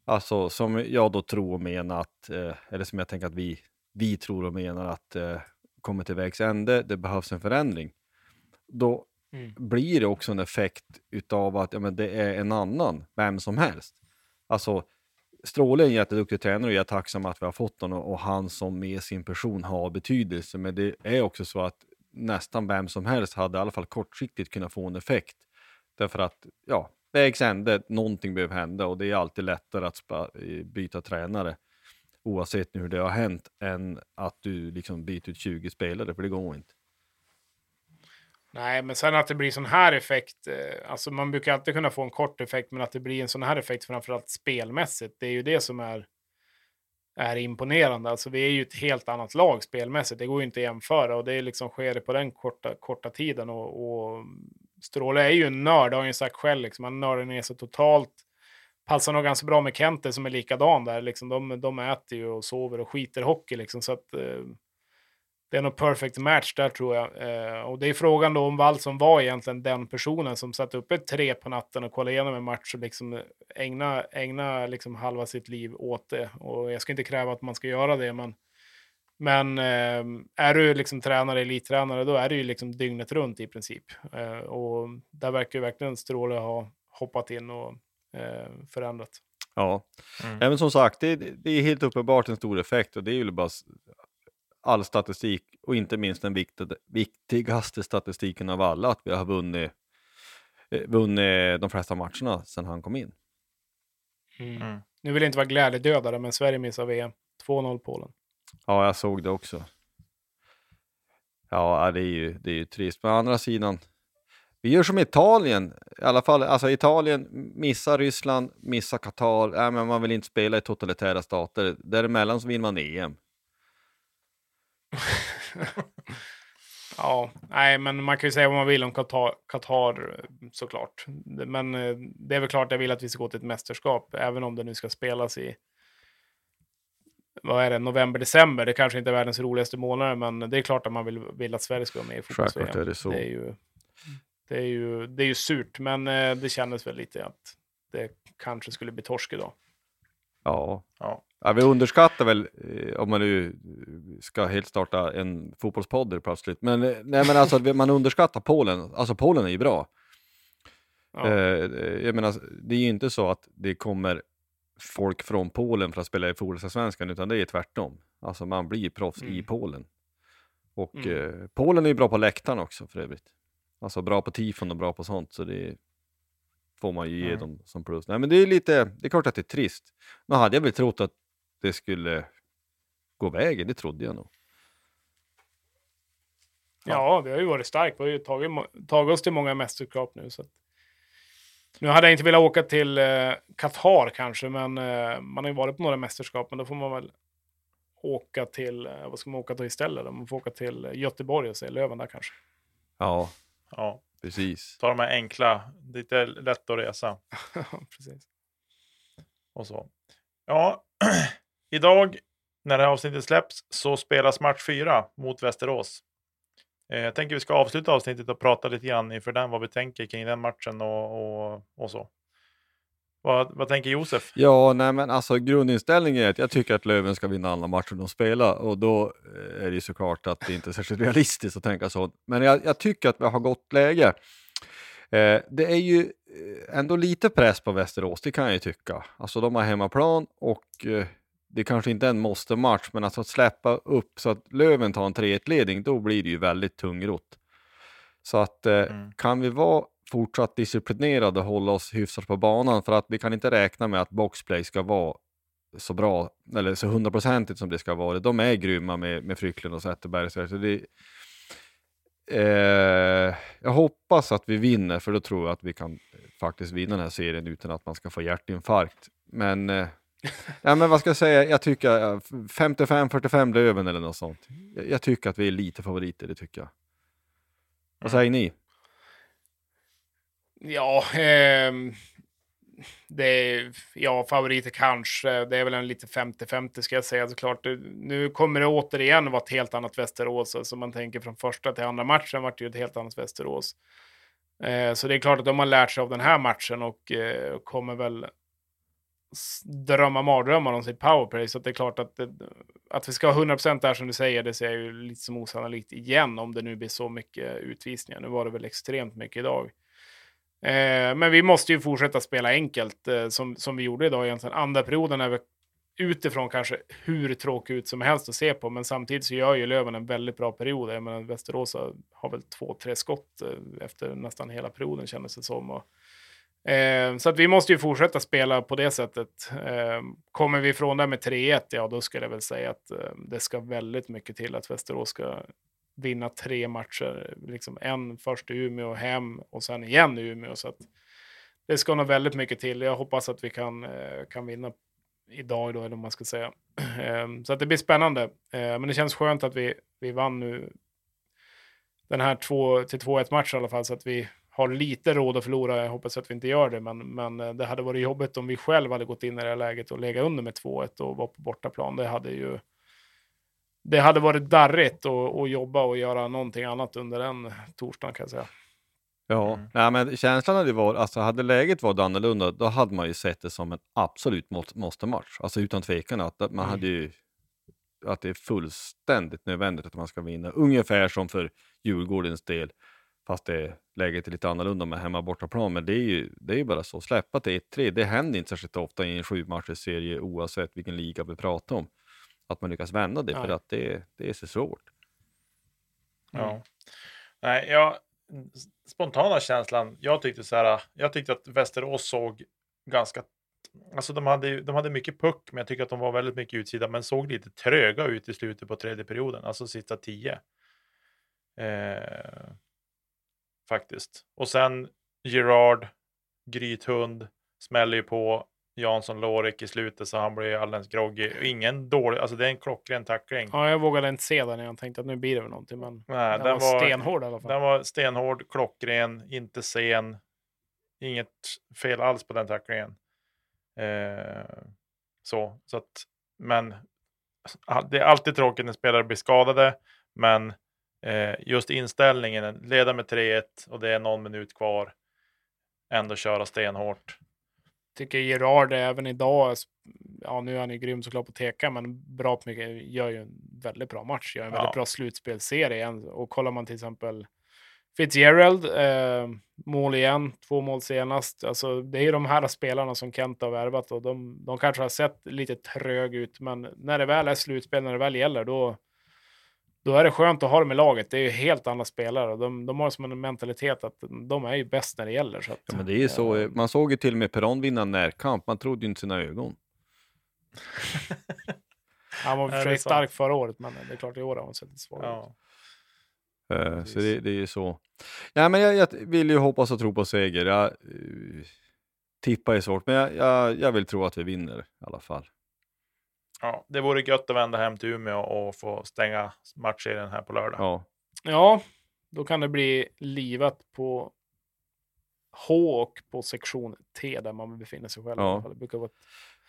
Alltså som jag då tror och menar att, eh, eller som jag tänker att vi, vi tror och menar att eh, kommer till vägs ände, det behövs en förändring. Då Mm. blir det också en effekt utav att ja, men det är en annan, vem som helst. Alltså, Stråle är en jätteduktig tränare och jag är tacksam att vi har fått honom och han som med sin person har betydelse. Men det är också så att nästan vem som helst hade i alla fall kortsiktigt kunnat få en effekt. Därför att, ja, vägs ände, någonting behöver hända och det är alltid lättare att eh, byta tränare oavsett hur det har hänt än att du liksom byter ut 20 spelare, för det går inte. Nej, men sen att det blir sån här effekt. Eh, alltså man brukar alltid kunna få en kort effekt, men att det blir en sån här effekt framförallt spelmässigt. Det är ju det som är, är imponerande. Alltså vi är ju ett helt annat lag spelmässigt. Det går ju inte att jämföra och det är liksom sker det på den korta, korta tiden. Och, och Stråle är ju en nörd, har han ju sagt själv. Liksom. Han nördar ner sig totalt. Passar nog ganska bra med Kente som är likadan där. Liksom. De, de äter ju och sover och skiter hockey. Liksom. Så att, eh, det är nog perfect match där tror jag. Eh, och det är frågan då om Wallson var egentligen den personen som satt uppe tre på natten och kollade igenom en match och liksom ägna, ägna liksom halva sitt liv åt det. Och jag ska inte kräva att man ska göra det, men, men eh, är du liksom tränare, elittränare, då är det ju liksom dygnet runt i princip. Eh, och där verkar ju verkligen Stråle ha hoppat in och eh, förändrat. Ja, Mm. Men som sagt, det, det är helt uppenbart en stor effekt och det är ju bara all statistik och inte minst den viktiga, viktigaste statistiken av alla, att vi har vunnit, eh, vunnit de flesta matcherna sedan han kom in. Mm. Nu vill jag inte vara glädjedödare, men Sverige missar VM. 2-0 Polen. Ja, jag såg det också. Ja, det är ju, det är ju trist. Men å andra sidan, vi gör som Italien, i alla fall, alltså Italien missar Ryssland, missar Qatar, äh, men man vill inte spela i totalitära stater. Däremellan så vill man EM. Ja, nej, men man kan ju säga vad man vill om Qatar, Qatar såklart. Men eh, det är väl klart jag vill att vi ska gå till ett mästerskap, även om det nu ska spelas i vad är det, november, december. Det kanske inte är världens roligaste månader, men det är klart att man vill, vill att Sverige ska vara med i fotbolls Självklart är det så. Det är ju, det är ju, det är ju surt, men eh, det kändes väl lite att det kanske skulle bli torsk idag. Ja. Ja. Ja, vi underskattar väl, eh, om man nu ska helt starta en fotbollspodd plötsligt, men, eh, nej, men alltså, man underskattar Polen. Alltså Polen är ju bra. Ja. Eh, jag menar, det är ju inte så att det kommer folk från Polen för att spela i fotbollsallsvenskan, utan det är tvärtom. Alltså man blir proffs i Mm. Polen. Och Mm. eh, Polen är ju bra på läktaren också för övrigt. Alltså bra på tifon och bra på sånt, så det får man ju ge Mm. dem som plus. Nej men det är lite, det är klart att det är trist. Nu hade jag väl trott att det skulle gå vägen, det trodde jag nog. Ja, vi har ju varit starkt. Vi har ju tagit, tagit oss till många mästerskap nu. Så att... Nu hade jag inte velat åka till eh, Qatar kanske, men eh, man har ju varit på några mästerskap. Men då får man väl åka till, eh, vad ska man åka till istället? Man får åka till Göteborg och se Löven där kanske. Ja, Ja, precis. ta de här enkla, lite lätt att resa. Precis. och så. Ja, idag när det här avsnittet släpps så spelas match 4 mot Västerås. Eh, jag tänker vi ska avsluta avsnittet och prata lite grann inför den, vad vi tänker kring den matchen och, och, och så. Vad, vad tänker Josef? Ja, nej men alltså grundinställningen är att jag tycker att Löven ska vinna alla matcher de spelar och då eh, är det ju såklart att det inte är särskilt realistiskt att tänka så. Men jag, jag tycker att vi har gott läge. Eh, det är ju eh, ändå lite press på Västerås, det kan jag ju tycka. Alltså de har hemmaplan och eh, det kanske inte är en måste-match, men alltså att släppa upp så att Löven tar en 3-1-ledning, då blir det ju väldigt tungrott. Så att eh, Mm. kan vi vara fortsatt disciplinerade och hålla oss hyfsat på banan, för att vi kan inte räkna med att boxplay ska vara så bra, eller så hundraprocentigt som det ska vara. De är grymma med, med Frycklund och Zetterberg. Så det, eh, jag hoppas att vi vinner, för då tror jag att vi kan faktiskt vinna den här serien utan att man ska få hjärtinfarkt. Men, eh, ja, men vad ska jag säga, jag tycker 55-45 Löven eller något sånt. Jag, jag tycker att vi är lite favoriter, det tycker jag. Vad säger ni? Ja, eh, det är, ja, favoriter kanske. Det är väl en lite 50-50 ska jag säga såklart. Nu kommer det återigen vara ett helt annat Västerås. Alltså man tänker från första till andra matchen vart det ju ett helt annat Västerås. Eh, så det är klart att de har lärt sig av den här matchen och eh, kommer väl drömma mardrömmar om sitt powerplay. Så att det är klart att, det, att vi ska ha 100% där som du säger, det ser jag ju lite som osannolikt igen om det nu blir så mycket utvisningar. Nu var det väl extremt mycket idag. Eh, men vi måste ju fortsätta spela enkelt eh, som, som vi gjorde idag egentligen. Andra perioden är väl utifrån kanske hur tråkig ut som helst att se på, men samtidigt så gör ju Löven en väldigt bra period. Jag menar, Västerås har har väl två, tre skott eh, efter nästan hela perioden kändes det som. Och, eh, så att vi måste ju fortsätta spela på det sättet. Eh, kommer vi ifrån det med 3-1, ja då skulle jag väl säga att eh, det ska väldigt mycket till att Västerås ska vinna tre matcher. Liksom en först i Umeå, hem och sen igen i Umeå. Så att det ska nog väldigt mycket till. Jag hoppas att vi kan, eh, kan vinna idag då, eller vad man ska säga. Eh, Så att det blir spännande. Eh, Men det känns skönt att vi, vi vann nu den här 2-2-1 matchen i alla fall, så att vi har lite råd att förlora. Jag hoppas att vi inte gör det, men, men eh, det hade varit jobbigt om vi själva hade gått in i det här läget och legat under med 2-1 och var på bortaplan. Det hade ju det hade varit darrigt att, att jobba och göra någonting annat under den torsdagen kan jag säga. Ja, Mm. nej, men känslan hade varit, alltså hade läget varit annorlunda, då hade man ju sett det som en absolut må- måste-match. Alltså utan tvekan att att man Mm. hade ju, att det är fullständigt nödvändigt att man ska vinna. Ungefär som för Djurgårdens del, fast det läget är lite annorlunda med hemma bortaplan. Men det är ju, det är ju bara så, släppa till 1-3, det händer inte särskilt ofta i en sju serie oavsett vilken liga vi pratar om. Att man lyckas vända det, för Nej. att det, det är så svårt. Ja. Nej, jag, spontana känslan, jag tyckte så här, jag tyckte att Västerås såg ganska, alltså de hade, ju- de hade mycket puck, men jag tycker att de var väldigt mycket utsida, men såg lite tröga ut i slutet på tredje perioden, alltså sista tio. Eh, faktiskt. Och sen Gerard, Grythund, smäller ju på Jansson Lorik i slutet så han blir alldeles groggy. Ingen dålig, alltså det är en klockren tackling. Ja, jag vågade inte se den. Jag tänkte att nu blir det väl någonting, men Nej, den, var, stenhård i alla fall. Den var stenhård, klockren, inte sen. Inget fel alls på den tacklingen. Eh, så, så att, men ah, det är alltid tråkigt när spelare blir skadade. Men eh, just inställningen, leda med 3-1 och det är någon minut kvar. Ändå köra stenhårt. tycker Gerard även idag, ja nu är han ju grym såklart på teka, men bra på mycket, gör ju en väldigt bra match, gör en Ja. väldigt bra slutspelserie. Och kollar man till exempel Fitzgerald, eh, mål igen, två mål senast. Alltså, det är ju de här spelarna som Kent har värvat och de, de kanske har sett lite trög ut, men när det väl är slutspel, när det väl gäller, då, då är det skönt att ha dem i laget. Det är ju helt andra spelare och de, de har som en mentalitet att de är ju bäst när det gäller. Så att, Ja, men det är ju så, eh, man såg ju till och med Peron vinna närkamp, man trodde ju inte sina ögon. Han var för sig stark förra året, men det är klart i år har han sett lite svag ut. Ja. Eh, Precis. så det, det är ju så. Ja, men jag, jag vill ju hoppas och tro på seger. Jag, uh, tippa är svårt, men jag, jag, jag vill tro att vi vinner i alla fall. Ja, det vore gött att vända hem till Umeå och få stänga matchserien här på lördag. Ja. Ja, då kan det bli livat på H och på sektion T där man befinner sig själv. Ja. Det brukar vara ett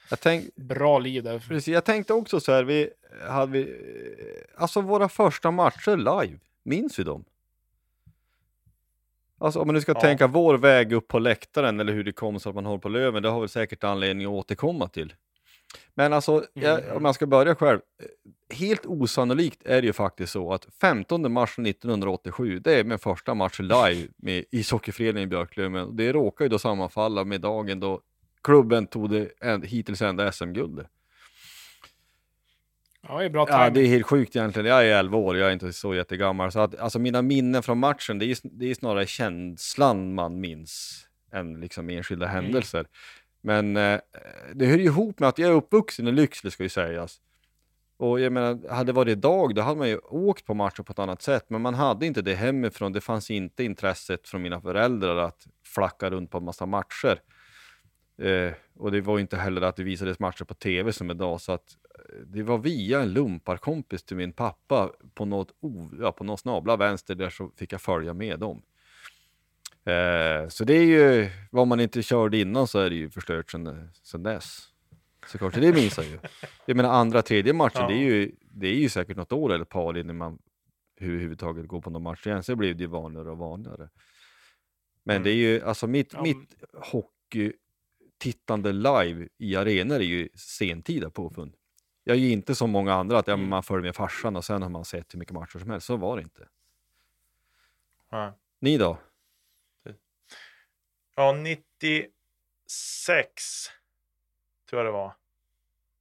Jag, tänk, bra liv där. precis, jag tänkte också så här, vi hade vi, eh, alltså våra första matcher live, minns vi dem? Alltså om man nu ska Ja. tänka vår väg upp på läktaren eller hur det kom så att man håller på Löven, det har vi säkert anledning att återkomma till. Men alltså, jag, Mm. om jag ska börja själv, eh, helt osannolikt är det ju faktiskt så att 15 mars 1987, det är min första match live med ishockeyföreningen Björklöven. Det råkar ju då sammanfalla med dagen då klubben tog det en- hittills enda SM-guldet. Ja, det är bra Ja, det är helt sjukt egentligen. Jag är 11 år, jag är inte så jättegammal. Så att, alltså mina minnen från matchen, det är, det är snarare känslan man minns än liksom enskilda händelser. Men eh, det hör ju ihop med att jag är uppvuxen i Lycksele ska ju sägas. Och jag menar, hade det varit idag, då hade man ju åkt på matcher på ett annat sätt. Men man hade inte det hemifrån. Det fanns inte intresset från mina föräldrar att flacka runt på en massa matcher. Eh, och det var ju inte heller att det visades matcher på tv som idag. Så att eh, det var via en lumparkompis till min pappa på något, ja, på något snabla vänster där så fick jag följa med dem. Eh, så det är ju, vad man inte körde innan så är det ju förstört sen, sen dess. Så klart, så det minns jag ju. Jag menar andra, tredje matchen, Ja. det, är ju, det är ju säkert något år eller ett par innan man överhuvudtaget går på någon match igen. Så blev det ju vanligare och vanligare. Men det är ju, alltså mitt, Ja, mitt hockeytittande live i arenor är ju sentida påfund. Jag är ju inte som många andra att ja, men man följer med farsan och sen har man sett hur mycket matcher som helst. Så var det inte. Ja. Ni då? Ja, 96 tror jag det var.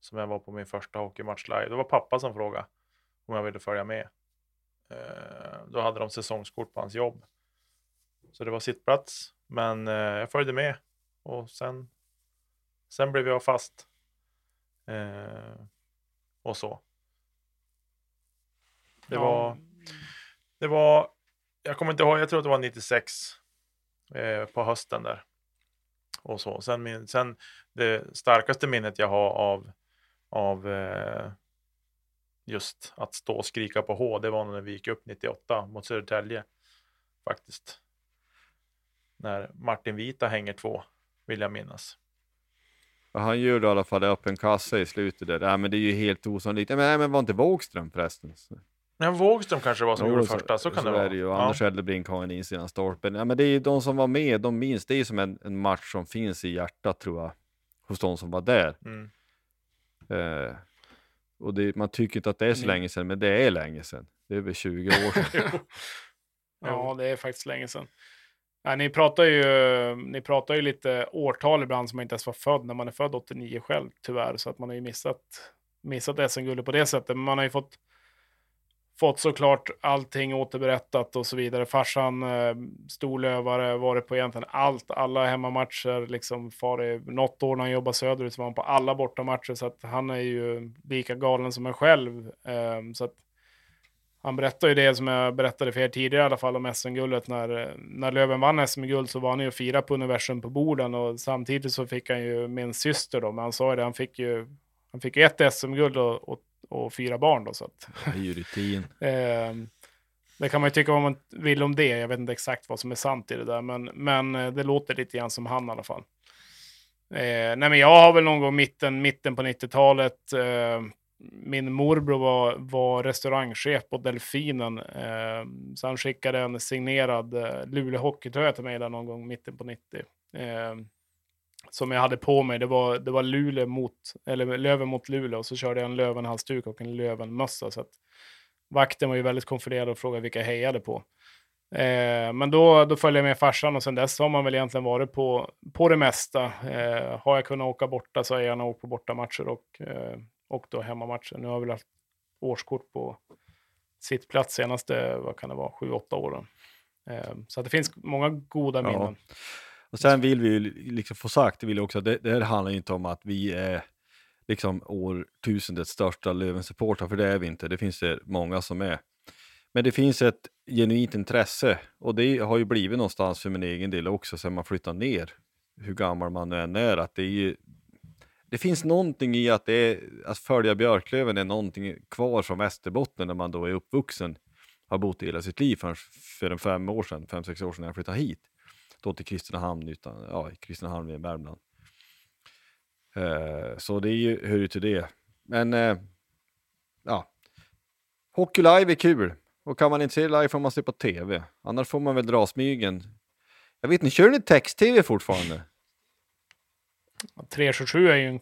Som jag var på min första hockeymatch live. Det var pappa som frågade om jag ville följa med. Eh, då hade de säsongskort på hans jobb. Så det var sittplats. Men eh, jag följde med. Och sen, sen blev jag fast. Eh, och så. Det Ja. var, det var, jag kommer inte ihåg, jag tror att det var 96 eh, på hösten där. Och så. Sen, min, sen det starkaste minnet jag har av, av eh, just att stå och skrika på H, det var när vi gick upp 98 mot Södertälje. Faktiskt. När Martin Vita hänger två, vill jag minnas. Han gör då i alla fall öppen kassa i slutet där. Nej, men det är ju helt osannolikt. Nej, Men, nej, men var inte Wågström förresten? Så- Men Wågström kanske var som Jo, gjorde så- första, så kan det är vara. det ju. Ja. Anders Eldebrink har en insidan stolpen. Ja, men det är ju de som var med, de minns. Det är ju som en, en match som finns i hjärtat tror jag. Hos de som var där. Mm. Eh, och det, man tycker inte att det är så Ni- länge sedan, men det är länge sedan. Det är över 20 år sedan. Ja, det är faktiskt länge sedan. Ja, ni, pratar ju, ni pratar ju lite årtal ibland som man inte ens var född när man är född 89 själv, tyvärr. Så att man har ju missat, missat SM-guldet på det sättet. Men man har ju fått, fått såklart allting återberättat och så vidare. Farsan, eh, storlövare, varit på egentligen allt, alla hemmamatcher. Liksom farit, något år när han jobbade söderut så var han på alla bortamatcher. Så att han är ju lika galen som en själv. Eh, så att han berättade ju det som jag berättade för er tidigare i alla fall om SM-guldet. När, när Löven vann SM-guld så var han ju och firade på universum på borden och samtidigt så fick han ju min syster då, men han sa ju det, han fick ju, han fick ju ett SM-guld och, och, och fyra barn då. Så att, Det är ju rutin. eh, det kan man ju tycka vad man vill om det. Jag vet inte exakt vad som är sant i det där, men, men eh, det låter lite grann som han i alla fall. Eh, nej, men jag har väl någon gång mitten, mitten på 90-talet. Eh, min morbror var, var restaurangchef på Delfinen. Eh, så han skickade en signerad eh, Luleå hockeytröja till mig där någon gång mitten på 90. Eh, som jag hade på mig. Det var, det var Luleå mot, eller Löven mot Luleå och så körde jag en Löven-halsduk och en Löven-mössa. Så vakten var ju väldigt konfunderad och frågade vilka jag hejade på. Eh, men då, då följde jag med farsan och sen dess har man väl egentligen varit på, på det mesta. Eh, har jag kunnat åka borta så har jag gärna åkt på bortamatcher och, eh, och då hemmamatcher. Nu har jag väl haft årskort på sittplats senaste, vad kan det vara, sju, åtta åren. Eh, så att det finns många goda Ja. Och sen vill vi ju liksom få sagt, det vill jag också, det, det här handlar ju inte om att vi är liksom årtusendets största Löven-supportrar, för det är vi inte. Det finns det många som är. Men det finns ett genuint intresse och det har ju blivit någonstans för min egen del också sen man flyttar ner, hur gammal man nu än är, att det är ju, det finns någonting i att, det är, att följa Björklöven är någonting kvar från Västerbotten när man då är uppvuxen, har bott i hela sitt liv för, för en fem år sedan, fem, sex år sedan när jag flyttade hit. Då till Kristinehamn, utan, ja, Kristinehamn i Värmland. Uh, så det är ju, hör ju till det. Men uh, ja, Hockey live är kul. Och kan man inte se live får man se på tv. Annars får man väl dra smygen. Jag vet inte, kör ni text-tv fortfarande? 327 är ju en,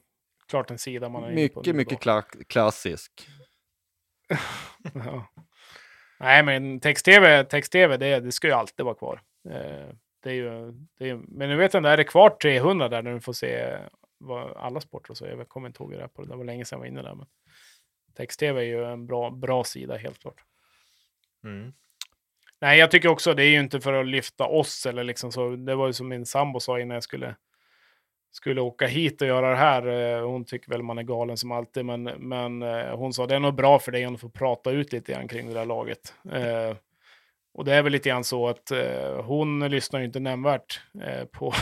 klart en sida man är Mycket, på mycket kla klassisk. ja. Nej, men text-tv, text-tv det, det ska ju alltid vara kvar. Eh, det är ju, det är, men nu vet jag inte, är det kvar 300 där när du får se vad, alla sporter och så? Jag kommer inte ihåg det, på det. det var länge sedan jag var inne där. Men text-tv är ju en bra, bra sida, helt klart. Mm. Nej, jag tycker också det är ju inte för att lyfta oss eller liksom så. Det var ju som min sambo sa innan jag skulle skulle åka hit och göra det här. Eh, hon tycker väl man är galen som alltid, men, men eh, hon sa det är nog bra för dig att få prata ut lite grann kring det där laget. Eh, och det är väl lite grann så att eh, hon lyssnar ju inte nämnvärt eh, på,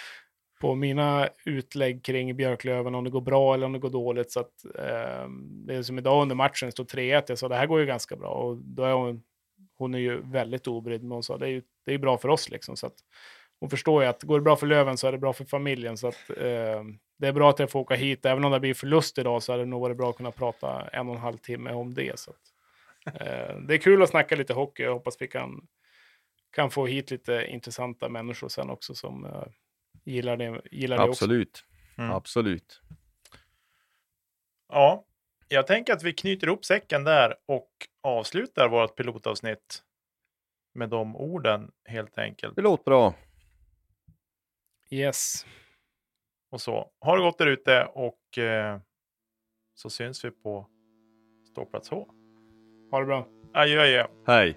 på mina utlägg kring Björklöven, om det går bra eller om det går dåligt. Så att, eh, det är som idag under matchen, det står 3-1, jag sa det här går ju ganska bra. Och då är hon, hon är ju väldigt obrydd, men hon sa det är ju det är bra för oss liksom. Så att, hon förstår ju att går det bra för Löven så är det bra för familjen. Så att, eh, det är bra att jag får åka hit. Även om det blir förlust idag så hade det nog varit bra att kunna prata en och en halv timme om det. Så att, det är kul att snacka lite hockey. Jag hoppas vi kan, kan få hit lite intressanta människor sen också som eh, gillar det, gillar det Absolut. också. Mm. Absolut. Ja, jag tänker att vi knyter ihop säcken där och avslutar vårt pilotavsnitt med de orden helt enkelt. Det låter bra. Yes. Och så. Ha det gott där ute och eh, så syns vi på ståplats H. Ha det bra. Adjö, adjö. Hej.